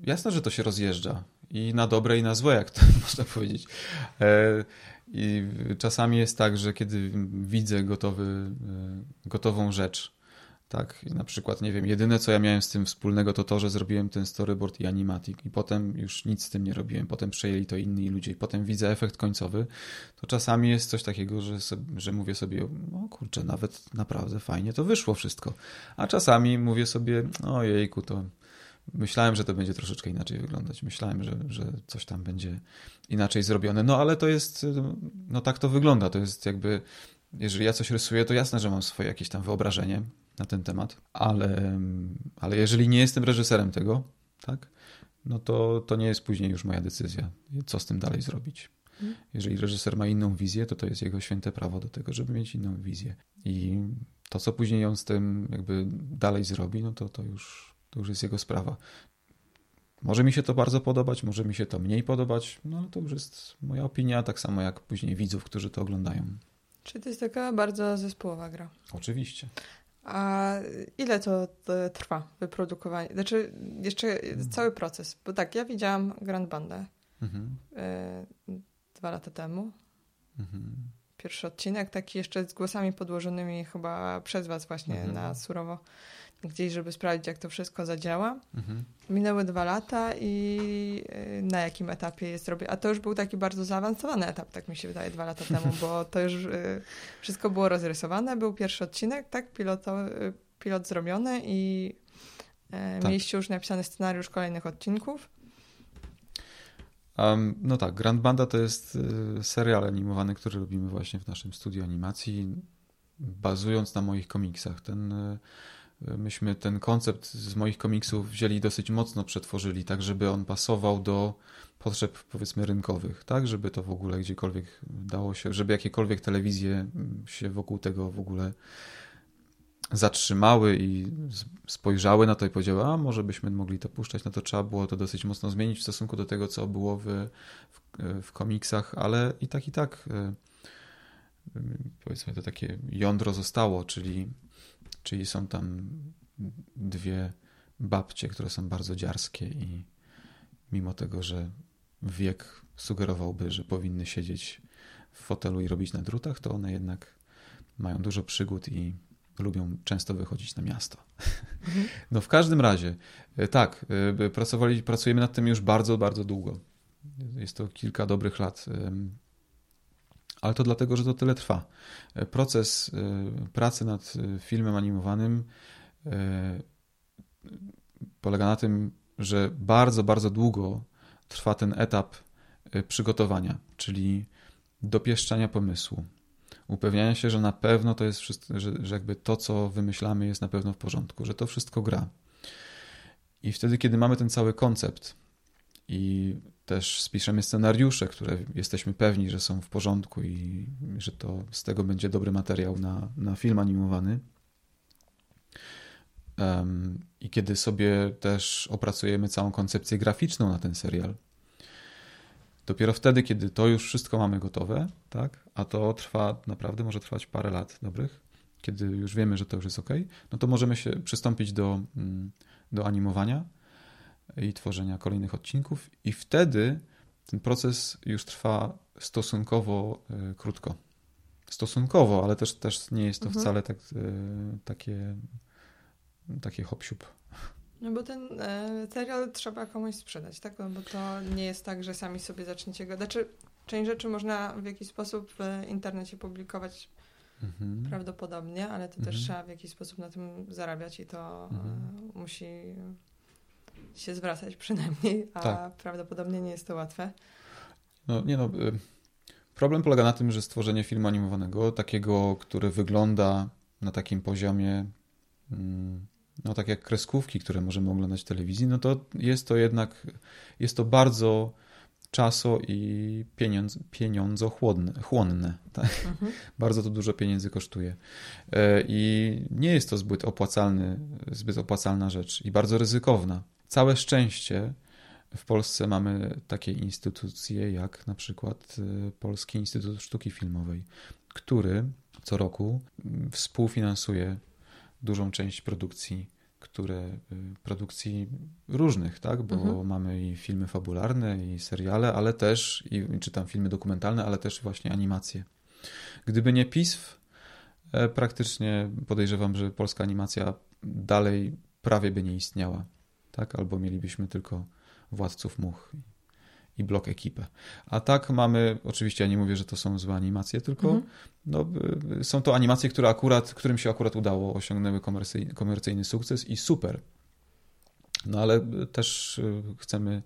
jasne, że to się rozjeżdża. I na dobre, i na złe, jak to można powiedzieć. I czasami jest tak, że kiedy widzę gotowy, e, gotową rzecz, tak, na przykład, nie wiem, jedyne co ja miałem z tym wspólnego to to, że zrobiłem ten storyboard i animatic i potem już nic z tym nie robiłem, potem przejęli to inni ludzie i potem widzę efekt końcowy, to czasami jest coś takiego, że, sobie, że mówię sobie, no kurczę, nawet naprawdę fajnie to wyszło wszystko, a czasami mówię sobie, ojejku, to Myślałem, że to będzie troszeczkę inaczej wyglądać. Myślałem, że, że coś tam będzie inaczej zrobione. No ale to jest, no tak to wygląda. To jest jakby, jeżeli ja coś rysuję, to jasne, że mam swoje jakieś tam wyobrażenie na ten temat, ale, ale jeżeli nie jestem reżyserem tego, tak, no to, to nie jest później już moja decyzja, co z tym dalej zrobić. Mhm. Jeżeli reżyser ma inną wizję, to to jest jego święte prawo do tego, żeby mieć inną wizję. I to, co później on z tym jakby dalej zrobi, no to to już to już jest jego sprawa. Może mi się to bardzo podobać, może mi się to mniej podobać, no ale to już jest moja opinia, tak samo jak później widzów, którzy to oglądają. Czyli to jest taka bardzo zespołowa gra. Oczywiście. A ile to, trwa, wyprodukowanie? Znaczy, jeszcze hmm. cały proces. Bo tak, ja widziałam Grand Bandę mhm. y, dwa lata temu. Mhm. Pierwszy odcinek, taki jeszcze z głosami podłożonymi chyba przez was właśnie mhm. na surowo gdzieś, żeby sprawdzić, jak to wszystko zadziała. Mhm. Minęły dwa lata i y, na jakim etapie jest robię. A to już był taki bardzo zaawansowany etap, tak mi się wydaje, dwa lata temu, bo to już y, wszystko było rozrysowane. Był pierwszy odcinek, tak, piloto, y, pilot zrobiony i tak. mieliście już napisany scenariusz kolejnych odcinków. Um, no tak, Grand Banda to jest serial animowany, który robimy właśnie w naszym studiu animacji, bazując na moich komiksach. Ten myśmy ten koncept z moich komiksów wzięli dosyć mocno przetworzyli, tak żeby on pasował do potrzeb powiedzmy rynkowych, tak? Żeby to w ogóle gdziekolwiek dało się, żeby jakiekolwiek telewizje się wokół tego w ogóle zatrzymały i spojrzały na to i powiedziały, a może byśmy mogli to puszczać, no to trzeba było to dosyć mocno zmienić w stosunku do tego, co było w, w, w komiksach, ale i tak, i tak e, powiedzmy to takie jądro zostało, czyli Czyli są tam dwie babcie, które są bardzo dziarskie i mimo tego, że wiek sugerowałby, że powinny siedzieć w fotelu i robić na drutach, to one jednak mają dużo przygód i lubią często wychodzić na miasto. Mhm. No w każdym razie, e, tak, e, pracowali, pracujemy nad tym już bardzo, bardzo długo. Jest to kilka dobrych lat ale to dlatego, że to tyle trwa. E, proces e, pracy nad e, filmem animowanym polega na tym, że bardzo, bardzo długo trwa ten etap przygotowania, czyli dopieszczania pomysłu, upewniania się, że na pewno to jest wszystko, że, że jakby to, co wymyślamy, jest na pewno w porządku, że to wszystko gra. I wtedy, kiedy mamy ten cały koncept i też spiszemy scenariusze, które jesteśmy pewni, że są w porządku i że to z tego będzie dobry materiał na, na film animowany. Um, I kiedy sobie też opracujemy całą koncepcję graficzną na ten serial, dopiero wtedy, kiedy to już wszystko mamy gotowe, tak, a to trwa naprawdę, może trwać parę lat dobrych, kiedy już wiemy, że to już jest ok, no to możemy się przystąpić do, mm, do animowania i tworzenia kolejnych odcinków, i wtedy ten proces już trwa stosunkowo y, krótko. Stosunkowo, ale też, też nie jest to mhm. wcale tak, y, takie, takie hop -siup. No bo ten e, serial trzeba komuś sprzedać, tak? No bo to nie jest tak, że sami sobie zaczniecie go. Znaczy, część rzeczy można w jakiś sposób w internecie publikować mhm. prawdopodobnie, ale to mhm. też trzeba w jakiś sposób na tym zarabiać i to e, mhm. musi się zwracać przynajmniej, a tak. prawdopodobnie nie jest to łatwe. No nie no, y, problem polega na tym, że stworzenie filmu animowanego, takiego, który wygląda na takim poziomie, mm, no tak jak kreskówki, które możemy oglądać w telewizji, no to jest to jednak, jest to bardzo czaso i pieniądz, pieniądzochłonne, chłonne, tak? Mhm. Bardzo to dużo pieniędzy kosztuje. E, I nie jest to zbyt opłacalny, zbyt opłacalna rzecz i bardzo ryzykowna. Całe szczęście w Polsce mamy takie instytucje jak na przykład y, Polski Instytut Sztuki Filmowej, który co roku mm, współfinansuje dużą część produkcji, które y, produkcji różnych, tak? Bo mhm. mamy i filmy fabularne, i seriale, ale też, i czytam filmy dokumentalne, ale też właśnie animacje. Gdyby nie PISF, e, praktycznie podejrzewam, że polska animacja dalej prawie by nie istniała tak? Albo mielibyśmy tylko Władców Much i blok ekipę. A tak mamy, oczywiście ja nie mówię, że to są złe animacje, tylko mhm. no, y, są to animacje, które akurat, którym się akurat udało, osiągnęły komercyjny, komercyjny sukces i super. No ale też y, chcemy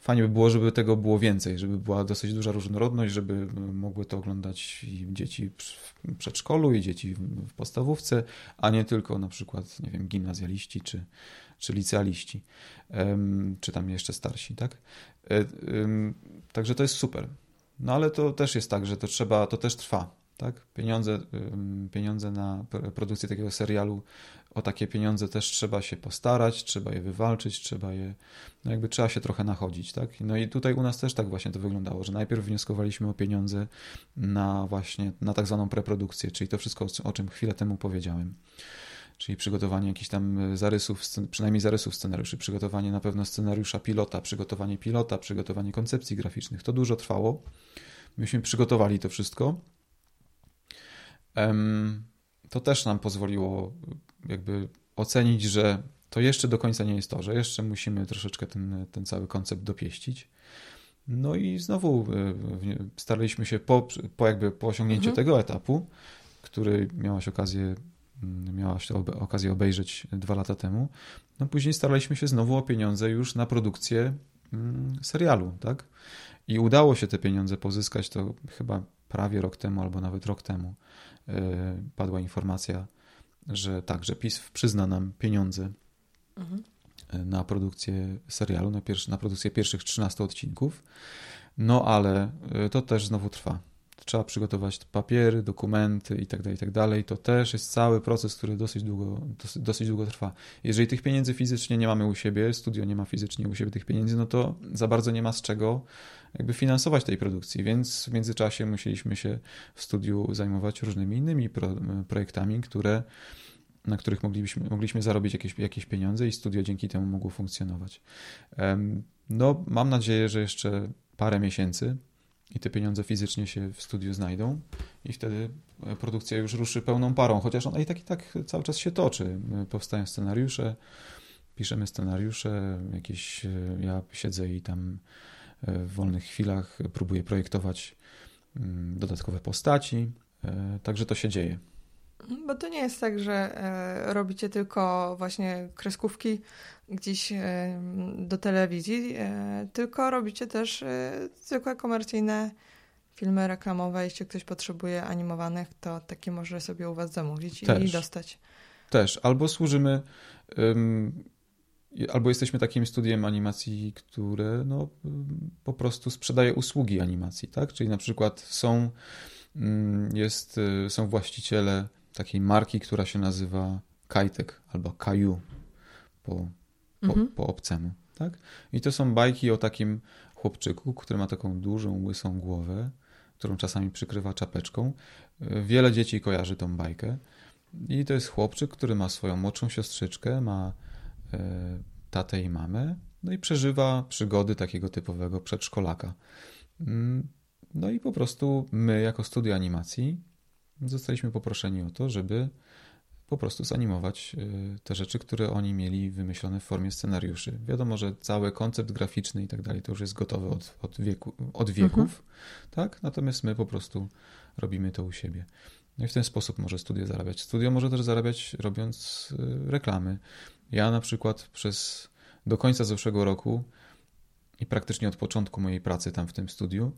fajnie by było, żeby tego było więcej, żeby była dosyć duża różnorodność, żeby mogły to oglądać i dzieci w przedszkolu, i dzieci w podstawówce, a nie tylko na przykład, nie wiem, gimnazjaliści czy, czy licealiści, czy tam jeszcze starsi, tak? E, także to jest super. No ale to też jest tak, że to trzeba, to też trwa, tak? Pieniądze, pieniądze na produkcję takiego serialu, o takie pieniądze też trzeba się postarać, trzeba je wywalczyć, trzeba je, no jakby trzeba się trochę nachodzić, tak? No i tutaj u nas też tak właśnie to wyglądało, że najpierw wnioskowaliśmy o pieniądze na właśnie, na tak zwaną preprodukcję, czyli to wszystko, o czym chwilę temu powiedziałem czyli przygotowanie jakichś tam zarysów, przynajmniej zarysów scenariuszy, przygotowanie na pewno scenariusza pilota, przygotowanie pilota, przygotowanie koncepcji graficznych. To dużo trwało. Myśmy przygotowali to wszystko. To też nam pozwoliło jakby ocenić, że to jeszcze do końca nie jest to, że jeszcze musimy troszeczkę ten, ten cały koncept dopieścić. No i znowu e, staraliśmy się po, po jakby po osiągnięciu mhm. tego etapu, który miałaś okazję, mm, miałaś okazję obejrzeć dwa lata temu, no później staraliśmy się znowu o pieniądze już na produkcję mm, serialu, tak? I udało się te pieniądze pozyskać, to chyba prawie rok temu albo nawet rok temu e, padła informacja, że tak, że PiS przyzna nam pieniądze mhm. na produkcję serialu, na, na produkcję pierwszych 13 odcinków. No ale e, to też znowu trwa. Trzeba przygotować papiery, dokumenty itd., tak itd. Tak to też jest cały proces, który dosyć długo, dosyć, dosyć długo trwa. Jeżeli tych pieniędzy fizycznie nie mamy u siebie, studio nie ma fizycznie u siebie tych pieniędzy, no to za bardzo nie ma z czego jakby finansować tej produkcji, więc w międzyczasie musieliśmy się w studiu zajmować różnymi innymi pro, projektami, które, na których mogliśmy, mogliśmy zarobić jakieś, jakieś pieniądze i studio dzięki temu mogło funkcjonować. No, mam nadzieję, że jeszcze parę miesięcy i te pieniądze fizycznie się w studiu znajdą i wtedy produkcja już ruszy pełną parą, chociaż ona i tak i tak cały czas się toczy. Powstają scenariusze, piszemy scenariusze, jakieś ja siedzę i tam w wolnych chwilach próbuję projektować mm, dodatkowe postaci, e, także to się dzieje. Bo to nie jest tak, że e, robicie tylko właśnie kreskówki gdzieś e, do telewizji, tylko robicie też zwykłe komercyjne filmy reklamowe. Jeśli ktoś potrzebuje animowanych, to takie może sobie u Was zamówić też, i dostać. Też. Albo służymy albo jesteśmy takim studiem animacji, które no, po prostu sprzedaje usługi animacji, tak? Czyli na przykład są, jest, y, są właściciele takiej marki, która się nazywa Kajtek albo Kaju po, po, mhm. po obcemu, tak? I to są bajki o takim chłopczyku, który ma taką dużą, łysą głowę, którą czasami przykrywa czapeczką. Wiele dzieci kojarzy tą bajkę. I to jest chłopczyk, który ma swoją młodszą siostrzyczkę, ma E, tatę i mamę, no i przeżywa przygody takiego typowego przedszkolaka. Mm, no i po prostu my, jako studio animacji, zostaliśmy poproszeni o to, żeby po prostu zanimować e, te rzeczy, które oni mieli wymyślone w formie scenariuszy. Wiadomo, że cały koncept graficzny i tak dalej to już jest gotowy od, od, wieku, od wieków, mhm. tak? Natomiast my po prostu robimy to u siebie. No i w ten sposób może studio zarabiać. Studio może też zarabiać robiąc e, reklamy. Ja na przykład przez do końca zeszłego roku i praktycznie od początku mojej pracy tam w tym studiu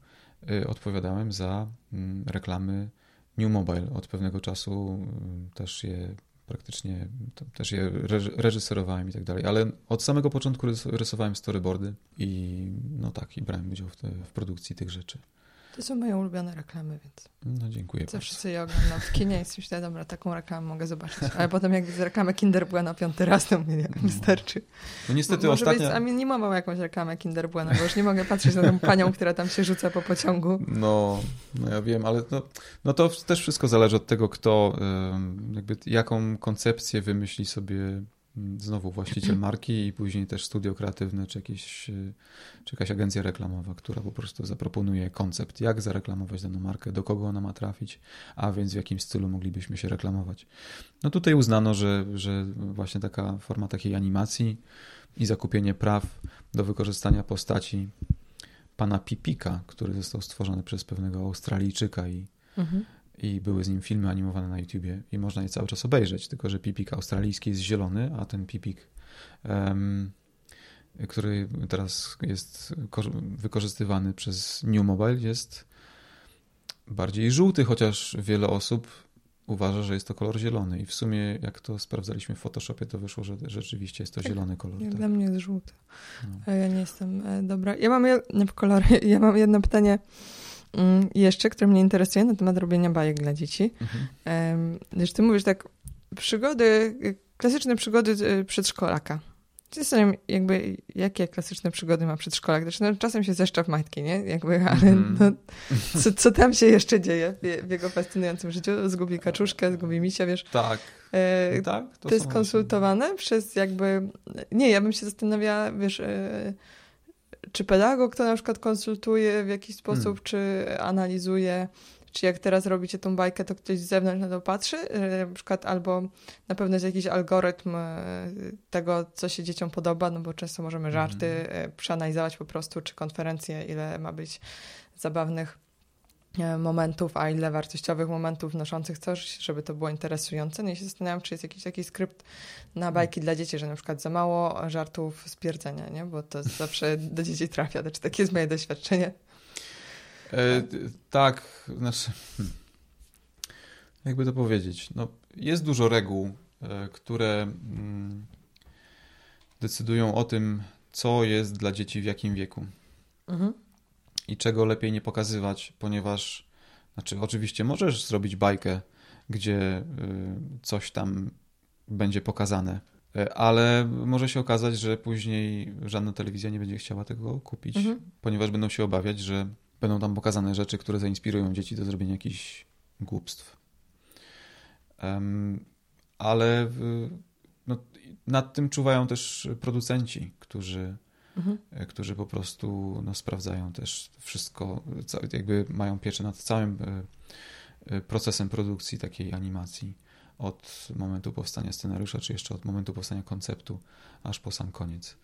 y, odpowiadałem za mm, reklamy New Mobile. Od pewnego czasu y, też je praktycznie też je reżyserowałem i tak dalej, ale od samego początku rysowałem storyboardy i no tak, i brałem udział w, te, w produkcji tych rzeczy. To są moje ulubione reklamy, więc. No dziękuję. Zawsze sobie je oglądam w kinie i myślę, dobra, taką reklamę mogę zobaczyć. Ale potem jak widzę reklamę Kinder Bueno piąty raz, to mnie jak no. wystarczy. No niestety Może ostatnia... Być, a nie mam jakąś reklamę Kinder Bueno, bo już nie mogę patrzeć na tę panią, która tam się rzuca po pociągu. No, no ja wiem, ale to, no to też wszystko zależy od tego, kto, jakby jaką koncepcję wymyśli sobie znowu właściciel marki i później też studio kreatywne, czy, jakieś, czy jakaś agencja reklamowa, która po prostu zaproponuje koncept, jak zareklamować daną markę, do kogo ona ma trafić, a więc w jakim stylu moglibyśmy się reklamować. No tutaj uznano, że, że właśnie taka forma takiej animacji i zakupienie praw do wykorzystania postaci pana Pipika, który został stworzony przez pewnego Australijczyka i mhm i były z nim filmy animowane na YouTubie i można je cały czas obejrzeć, tylko że pipik australijski jest zielony, a ten pipik, um, który teraz jest wykorzystywany przez New Mobile jest bardziej żółty, chociaż wiele osób uważa, że jest to kolor zielony i w sumie jak to sprawdzaliśmy w Photoshopie, to wyszło, że rzeczywiście jest to tak, zielony kolor. Tak. Dla mnie jest żółty, no. ja nie jestem e, dobra. Ja mam, jedno, kolory, ja mam jedno pytanie jeszcze, które mnie interesuje na temat robienia bajek dla dzieci. Mhm. Wiesz, ty mówisz tak, przygody, klasyczne przygody y, przedszkolaka. Zastanawiam jakby, jakie klasyczne przygody ma przedszkolak. Znaczy, no, czasem się zeszcza w majtki, nie? Jakby, ale mm. no, co, co tam się jeszcze dzieje w, w, jego fascynującym życiu? Zgubi kaczuszkę, zgubi misia, wiesz? Tak. E, tak to, to jest konsultowane przez jakby... Nie, ja bym się zastanawiała, wiesz... E, czy pedagog to na przykład konsultuje w jakiś sposób, hmm. czy analizuje, czy jak teraz robicie tą bajkę, to ktoś z zewnątrz na to patrzy, y, na przykład albo na pewno jest jakiś algorytm y, tego, co się dzieciom podoba, no bo często możemy żarty mm. przeanalizować po prostu, czy konferencje, ile ma być zabawnych momentów, a ile wartościowych momentów wnoszących coś, żeby to było interesujące. No i się zastanawiam, czy jest jakiś taki skrypt na bajki dla dzieci, że na przykład za mało żartów z pierdzenia, nie? bo to zawsze do dzieci trafia. Znaczy, takie jest moje doświadczenie. E, tak, znaczy, hmm. jakby to powiedzieć, no, jest dużo reguł, e, które mm, decydują o tym, co jest dla dzieci w jakim wieku. Mhm i czego lepiej nie pokazywać, ponieważ, znaczy, oczywiście możesz zrobić bajkę, gdzie y, coś tam będzie pokazane, y, ale może się okazać, że później żadna telewizja nie będzie chciała tego kupić, mhm. ponieważ będą się obawiać, że będą tam pokazane rzeczy, które zainspirują dzieci do zrobienia jakichś głupstw. Um, ale no, nad tym czuwają też producenci, którzy mhm. E, którzy po prostu no, sprawdzają też wszystko, jakby mają pieczę nad całym e, e, procesem produkcji takiej animacji od momentu powstania scenariusza, czy jeszcze od momentu powstania konceptu, aż po sam koniec.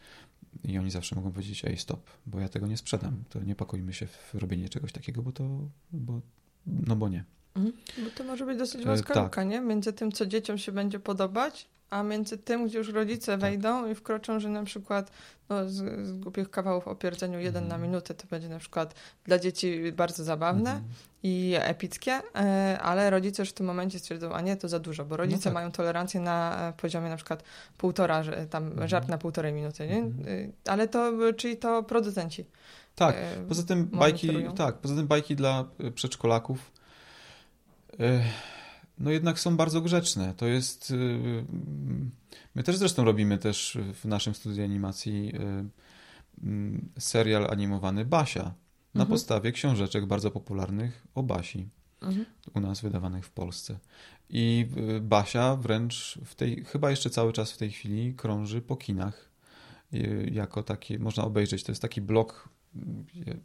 I oni zawsze mogą powiedzieć, ej stop, bo ja tego nie sprzedam, to nie pakujmy się w robienie czegoś takiego, bo to, bo, no bo nie. Mhm. Bo to może być dosyć wąska tak. nie? Między tym, co dzieciom się będzie podobać, a między tym, gdzie już rodzice tak. wejdą i wkroczą, że na przykład no, z, z głupich kawałów o pierdzeniu jeden mm. na mhm. minutę to będzie na przykład dla dzieci bardzo zabawne mm. i epickie, e, ale rodzice już w tym momencie stwierdzą, a nie, to za dużo, bo rodzice no tak. mają tolerancję na poziomie na przykład półtora, tam mm. żart na półtorej minuty, nie? Mhm. Ale to, czyli to producenci. Tak, e, poza tym bajki, tak, poza tym bajki dla e, przedszkolaków no jednak są bardzo grzeczne. To jest. Y, my też zresztą robimy też w naszym studiu animacji y, mm, serial animowany Basia na mhm. podstawie książeczek bardzo popularnych o Basi. Mhm. U nas wydawanych w Polsce. I y, Basia wręcz w tej, chyba jeszcze cały czas w tej chwili krąży po kinach. Jako taki, można obejrzeć, to jest taki blok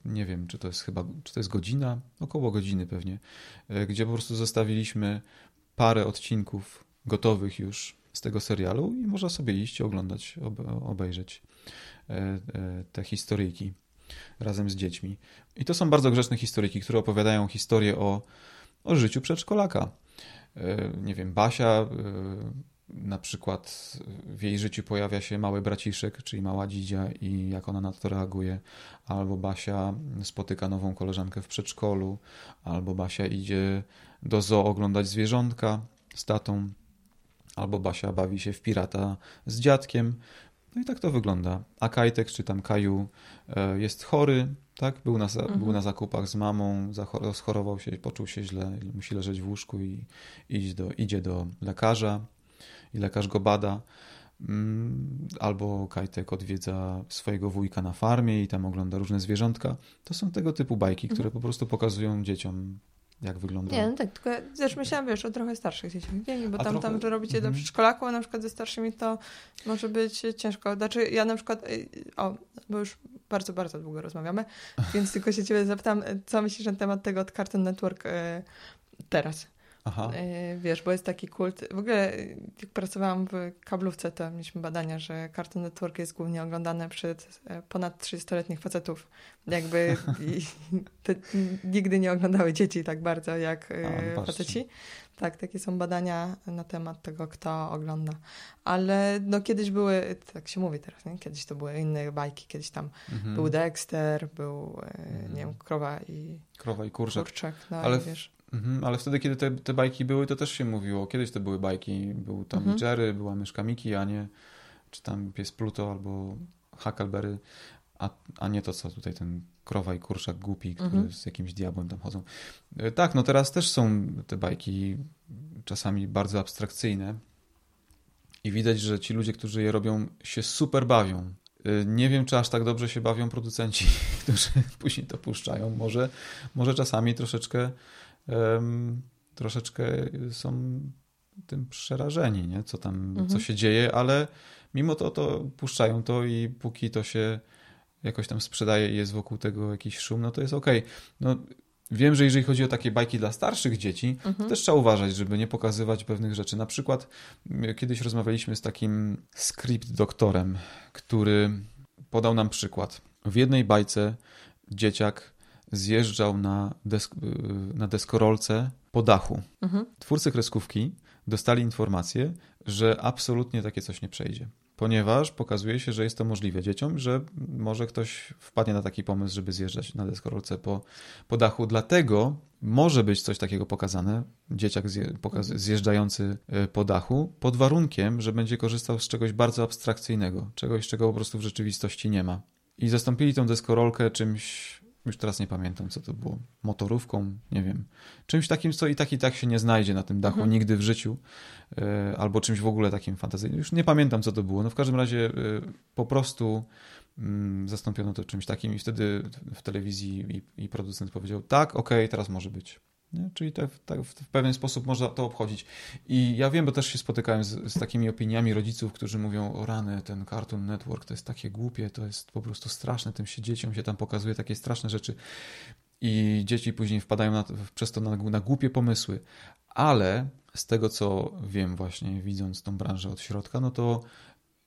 nie wiem, czy to jest chyba, czy to jest godzina, około godziny pewnie, e, gdzie po prostu zostawiliśmy parę odcinków gotowych już z tego serialu i można sobie iść, oglądać, obejrzeć e, e, te historyjki razem z dziećmi. I to są bardzo grzeczne historyjki, które opowiadają historię o, o życiu przedszkolaka. Nie wiem, Basia na przykład w jej życiu pojawia się mały braciszek, czyli mała dzidzia i jak ona na to reaguje, albo Basia spotyka nową koleżankę w przedszkolu, albo Basia idzie do zoo oglądać zwierzątka z tatą, albo Basia bawi się w pirata z dziadkiem. No i tak to wygląda. A Kajtek, czy tam Kaju e, jest chory, tak? Był na, mhm. był na zakupach z mamą, schorował się, poczuł się źle, musi leżeć w łóżku i iść do, idzie do lekarza i lekarz go bada. Mm, albo Kajtek odwiedza swojego wujka na farmie i tam ogląda różne zwierzątka. To są tego typu bajki, które mhm. po prostu pokazują dzieciom jak wygląda. Nie, no tak, tylko też myślałam, wiesz, o trochę starszych dzieciach, nie, bo tam, trochę... tam, robicie mm -hmm. do przedszkolaku, a na przykład ze starszymi to może być ciężko. Znaczy, ja na przykład, y, o, bo już bardzo, bardzo długo rozmawiamy, więc tylko się ciebie zapytam, co myślisz na temat tego od Cartoon Network y, teraz? Aha. E, wiesz, bo jest taki kult. W ogóle, jak pracowałam w kablówce, to mieliśmy badania, że Cartoon Network jest głównie oglądane przez e, ponad 30-letnich facetów. Jakby nigdy nie oglądały dzieci tak bardzo jak e, A, faceci. Tak, takie są badania na temat tego, kto ogląda. Ale no kiedyś były, tak się mówi teraz, nie? kiedyś to były inne bajki, kiedyś tam mhm. był Dexter, był, mhm. nie wiem, Krowa i... Krowa i Kurczak. kurczak no, Ale wiesz Mhm, ale wtedy, kiedy te, te bajki były, to też się mówiło. Kiedyś to były bajki. Był tam mhm. Jerry, była myszka Miki, a nie czy tam pies Pluto albo Huckleberry, a, a nie to, co tutaj ten krowa i kurczak głupi, który mhm. z jakimś diabłem tam chodzą. E, tak, no teraz też są te bajki czasami bardzo abstrakcyjne i widać, że ci ludzie, którzy je robią, się super bawią. E, nie wiem, czy aż tak dobrze się bawią producenci, którzy później to puszczają. Może, może czasami troszeczkę um, troszeczkę są tym przerażeni, nie? co tam, mhm. co się dzieje, ale mimo to, to puszczają to i póki to się jakoś tam sprzedaje i jest wokół tego jakiś szum, no to jest okej. Okay. No, wiem, że jeżeli chodzi o takie bajki dla starszych dzieci, Mhm. też trzeba uważać, żeby nie pokazywać pewnych rzeczy. Na przykład kiedyś rozmawialiśmy z takim script doktorem, który podał nam przykład. W jednej bajce dzieciak zjeżdżał na, desk, y, na deskorolce po dachu. Mhm. Twórcy kreskówki dostali informację, że absolutnie takie coś nie przejdzie. Ponieważ pokazuje się, że jest to możliwe dzieciom, że może ktoś wpadnie na taki pomysł, żeby zjeżdżać na deskorolce po, po dachu. Dlatego może być coś takiego pokazane, dzieciak zje, pokaz, zjeżdżający y, po dachu, pod warunkiem, że będzie korzystał z czegoś bardzo abstrakcyjnego, czegoś, czego po prostu w rzeczywistości nie ma. I zastąpili tą deskorolkę czymś, już teraz nie pamiętam, co to było, motorówką, nie wiem, czymś takim, co i tak i tak się nie znajdzie na tym dachu Mhm. nigdy w życiu, e, albo czymś w ogóle takim fantazyjnym. Już nie pamiętam, co to było. No w każdym razie e, po prostu mm, zastąpiono to czymś takim i wtedy w telewizji i, i producent powiedział, tak, okej, teraz może być. Nie? Czyli tak, tak, w pewien sposób można to obchodzić. I ja wiem, bo też się spotykałem z, z takimi opiniami rodziców, którzy mówią, o rany, ten Cartoon Network to jest takie głupie, to jest po prostu straszne, tym się dzieciom się tam pokazuje takie straszne rzeczy. I dzieci później wpadają na, przez to na, na głupie pomysły. Ale z tego, co wiem właśnie, widząc tą branżę od środka, no to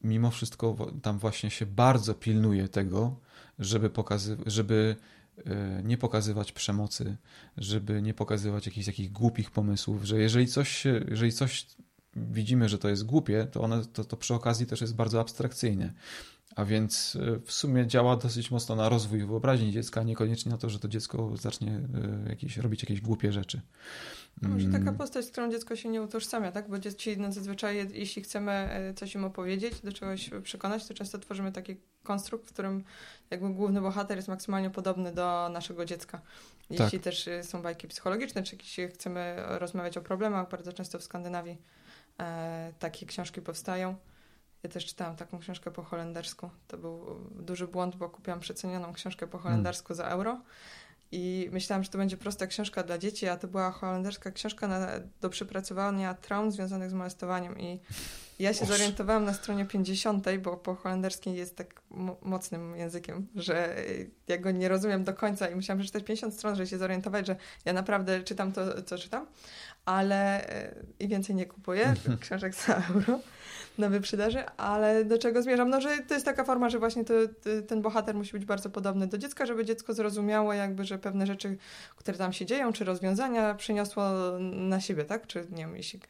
mimo wszystko tam właśnie się bardzo pilnuje tego, żeby, pokazy- żeby nie pokazywać przemocy, żeby nie pokazywać jakichś takich głupich pomysłów, że jeżeli coś, jeżeli coś widzimy, że to jest głupie, to, one, to, to przy okazji też jest bardzo abstrakcyjne. A więc e, w sumie działa dosyć mocno na rozwój wyobraźni dziecka, niekoniecznie na to, że to dziecko zacznie e, jakieś, robić jakieś głupie rzeczy. Może Mm, taka postać, z którą dziecko się nie utożsamia, tak? Bo dzieci no, zazwyczaj, jeśli chcemy e, coś im opowiedzieć, do czegoś przekonać, to często tworzymy taki konstrukt, w którym jakby główny bohater jest maksymalnie podobny do naszego dziecka. Jeśli też e, są bajki psychologiczne, czy jeśli chcemy rozmawiać o problemach, bardzo często w Skandynawii e, takie książki powstają. Ja też czytałam taką książkę po holendersku. To był duży błąd, bo kupiłam przecenioną książkę po holendersku za euro. I myślałam, że to będzie prosta książka dla dzieci, a to była holenderska książka na, do przepracowania traum związanych z molestowaniem. I ja się zorientowałam na stronie 50, bo po holenderskim jest tak mo- mocnym językiem, że ja go nie rozumiem do końca i musiałam przeczytać 50 stron, żeby się zorientować, że ja naprawdę czytam to, co czytam, ale y, i więcej nie kupuję książek za euro na wyprzedaży, ale do czego zmierzam? No, że to jest taka forma, że właśnie to, to, ten bohater musi być bardzo podobny do dziecka, żeby dziecko zrozumiało jakby, że pewne rzeczy, które tam się dzieją, czy rozwiązania przyniosło na siebie, tak? Czy nie wiem, jeśli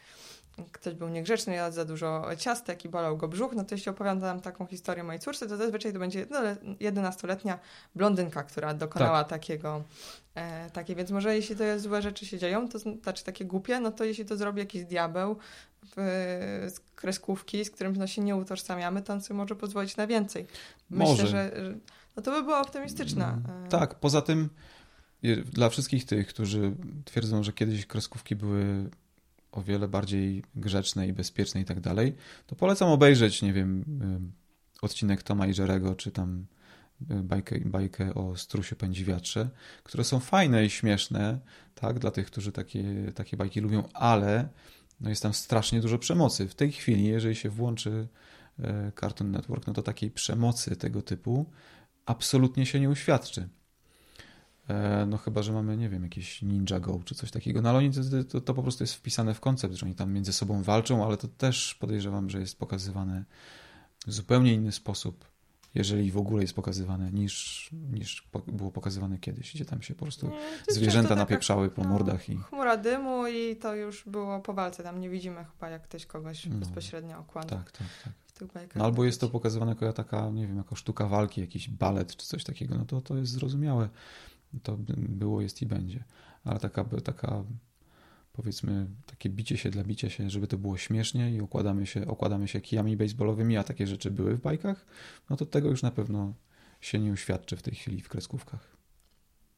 ktoś był niegrzeczny, jadł za dużo ciastek i bolał go brzuch, no to jeśli opowiadam taką historię mojej córce, to zazwyczaj to będzie no, 11-letnia blondynka, która dokonała takiego, e, takie, więc może jeśli to jest złe rzeczy się dzieją, to znaczy takie głupie, no to jeśli to zrobi jakiś diabeł w, z kreskówki, z którym no, się nie utożsamiamy, to on sobie może pozwolić na więcej. Myślę, Może. że, że no to by było optymistyczne. Mm, Tak, poza tym dla wszystkich tych, którzy twierdzą, że kiedyś kreskówki były o wiele bardziej grzeczne i bezpieczne i tak dalej, to polecam obejrzeć, nie wiem, y, odcinek Toma i Jerego, czy tam y, bajkę, bajkę o strusiu pędziwiatrze, które są fajne i śmieszne, tak, dla tych, którzy takie, takie bajki lubią, ale no jest tam strasznie dużo przemocy. W tej chwili, jeżeli się włączy y, Cartoon Network, no to takiej przemocy tego typu absolutnie się nie uświadczy. E, No chyba, że mamy, nie wiem, jakieś Ninja Go czy coś takiego. No ale oni, to, to, to po prostu jest wpisane w koncept, że oni tam między sobą walczą, ale to też podejrzewam, że jest pokazywane w zupełnie inny sposób, jeżeli w ogóle jest pokazywane, niż, niż po, było pokazywane kiedyś, gdzie tam się po prostu nie, zwierzęta taka napieprzały po no, mordach i... Chmura dymu i to już było po walce. Tam nie widzimy chyba, jak ktoś kogoś No. bezpośrednio okłada Tak, tak, tak. No albo jest to pokazywane jako taka, nie wiem, jako sztuka walki, jakiś balet czy coś takiego, no to to jest zrozumiałe. To było, jest i będzie. Ale taka, taka powiedzmy, takie bicie się dla bicia się, żeby to było śmiesznie i okładamy się, okładamy się kijami baseballowymi, a takie rzeczy były w bajkach, no to tego już na pewno się nie uświadczy w tej chwili w kreskówkach.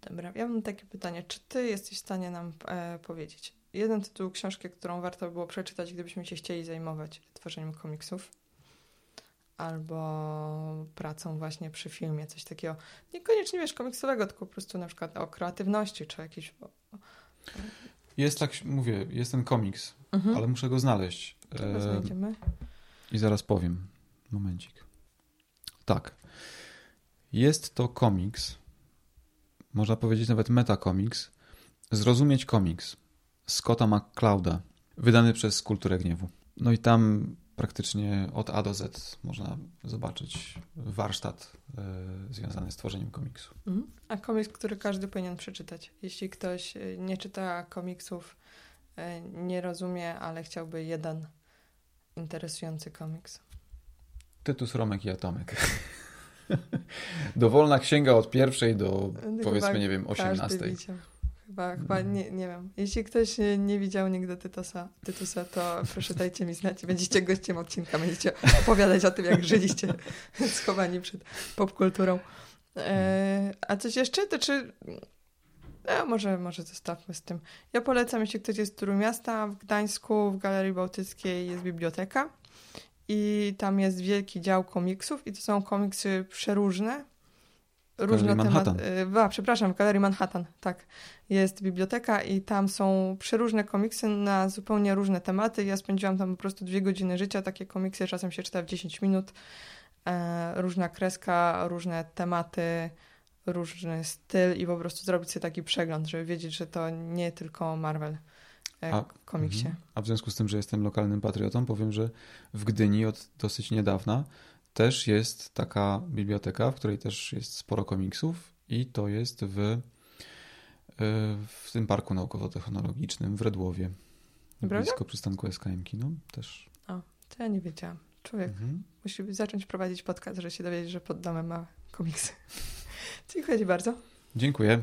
Dobra, ja mam takie pytanie. Czy ty jesteś w stanie nam e, powiedzieć jeden tytuł książki, którą warto było przeczytać, gdybyśmy się chcieli zajmować tworzeniem komiksów? Albo pracą właśnie przy filmie, coś takiego. Niekoniecznie wiesz komiksowego, tylko po prostu na przykład o kreatywności, czy jakiś. Jest tak, mówię, jest ten komiks, Mhm. ale muszę go znaleźć. E, znajdziemy. I zaraz powiem. Momencik. Tak. Jest to komiks, można powiedzieć nawet metakomiks, Zrozumieć komiks Scotta McClouda, wydany przez Kulturę Gniewu. No i tam praktycznie od A do Z można zobaczyć warsztat y, związany z tworzeniem komiksu. Mhm. A komiks, który każdy powinien przeczytać. Jeśli ktoś e, nie czyta komiksów, y, nie rozumie, ale chciałby jeden interesujący komiks. Tytus Romek i Atomek. Dowolna księga od pierwszej do powiedzmy, nie wiem, osiemnastej. Chyba, chyba nie, nie wiem. Jeśli ktoś nie widział nigdy Tytusa, Tytusa, to proszę dajcie mi znać. Będziecie gościem odcinka, będziecie opowiadać o tym, jak żyliście schowani przed popkulturą. E, a coś jeszcze? To czy... No, może, może zostawmy z tym. Ja polecam, jeśli ktoś jest z Trójmiasta, w Gdańsku, w Galerii Bałtyckiej jest biblioteka i tam jest wielki dział komiksów i to są komiksy przeróżne, różne tematy. A, przepraszam, w Galerii Manhattan, tak. Jest biblioteka i tam są przeróżne komiksy na zupełnie różne tematy. Ja spędziłam tam po prostu dwie godziny życia. Takie komiksy czasem się czyta w 10 minut. E, różna kreska, różne tematy, różny styl i po prostu zrobić sobie taki przegląd, żeby wiedzieć, że to nie tylko Marvel e, a, komiksie. Mm, a w związku z tym, że jestem lokalnym patriotą, powiem, że w Gdyni od dosyć niedawna też jest taka biblioteka, w której też jest sporo komiksów i to jest w, e, w tym parku naukowo-technologicznym w Redłowie. Prawda? Blisko przystanku SKM no też. O, to ja nie wiedziałam. Człowiek mhm. musi zacząć prowadzić podcast, że się dowiedzieć, że pod domem ma komiksy. Dziękuję Ci bardzo. Dziękuję.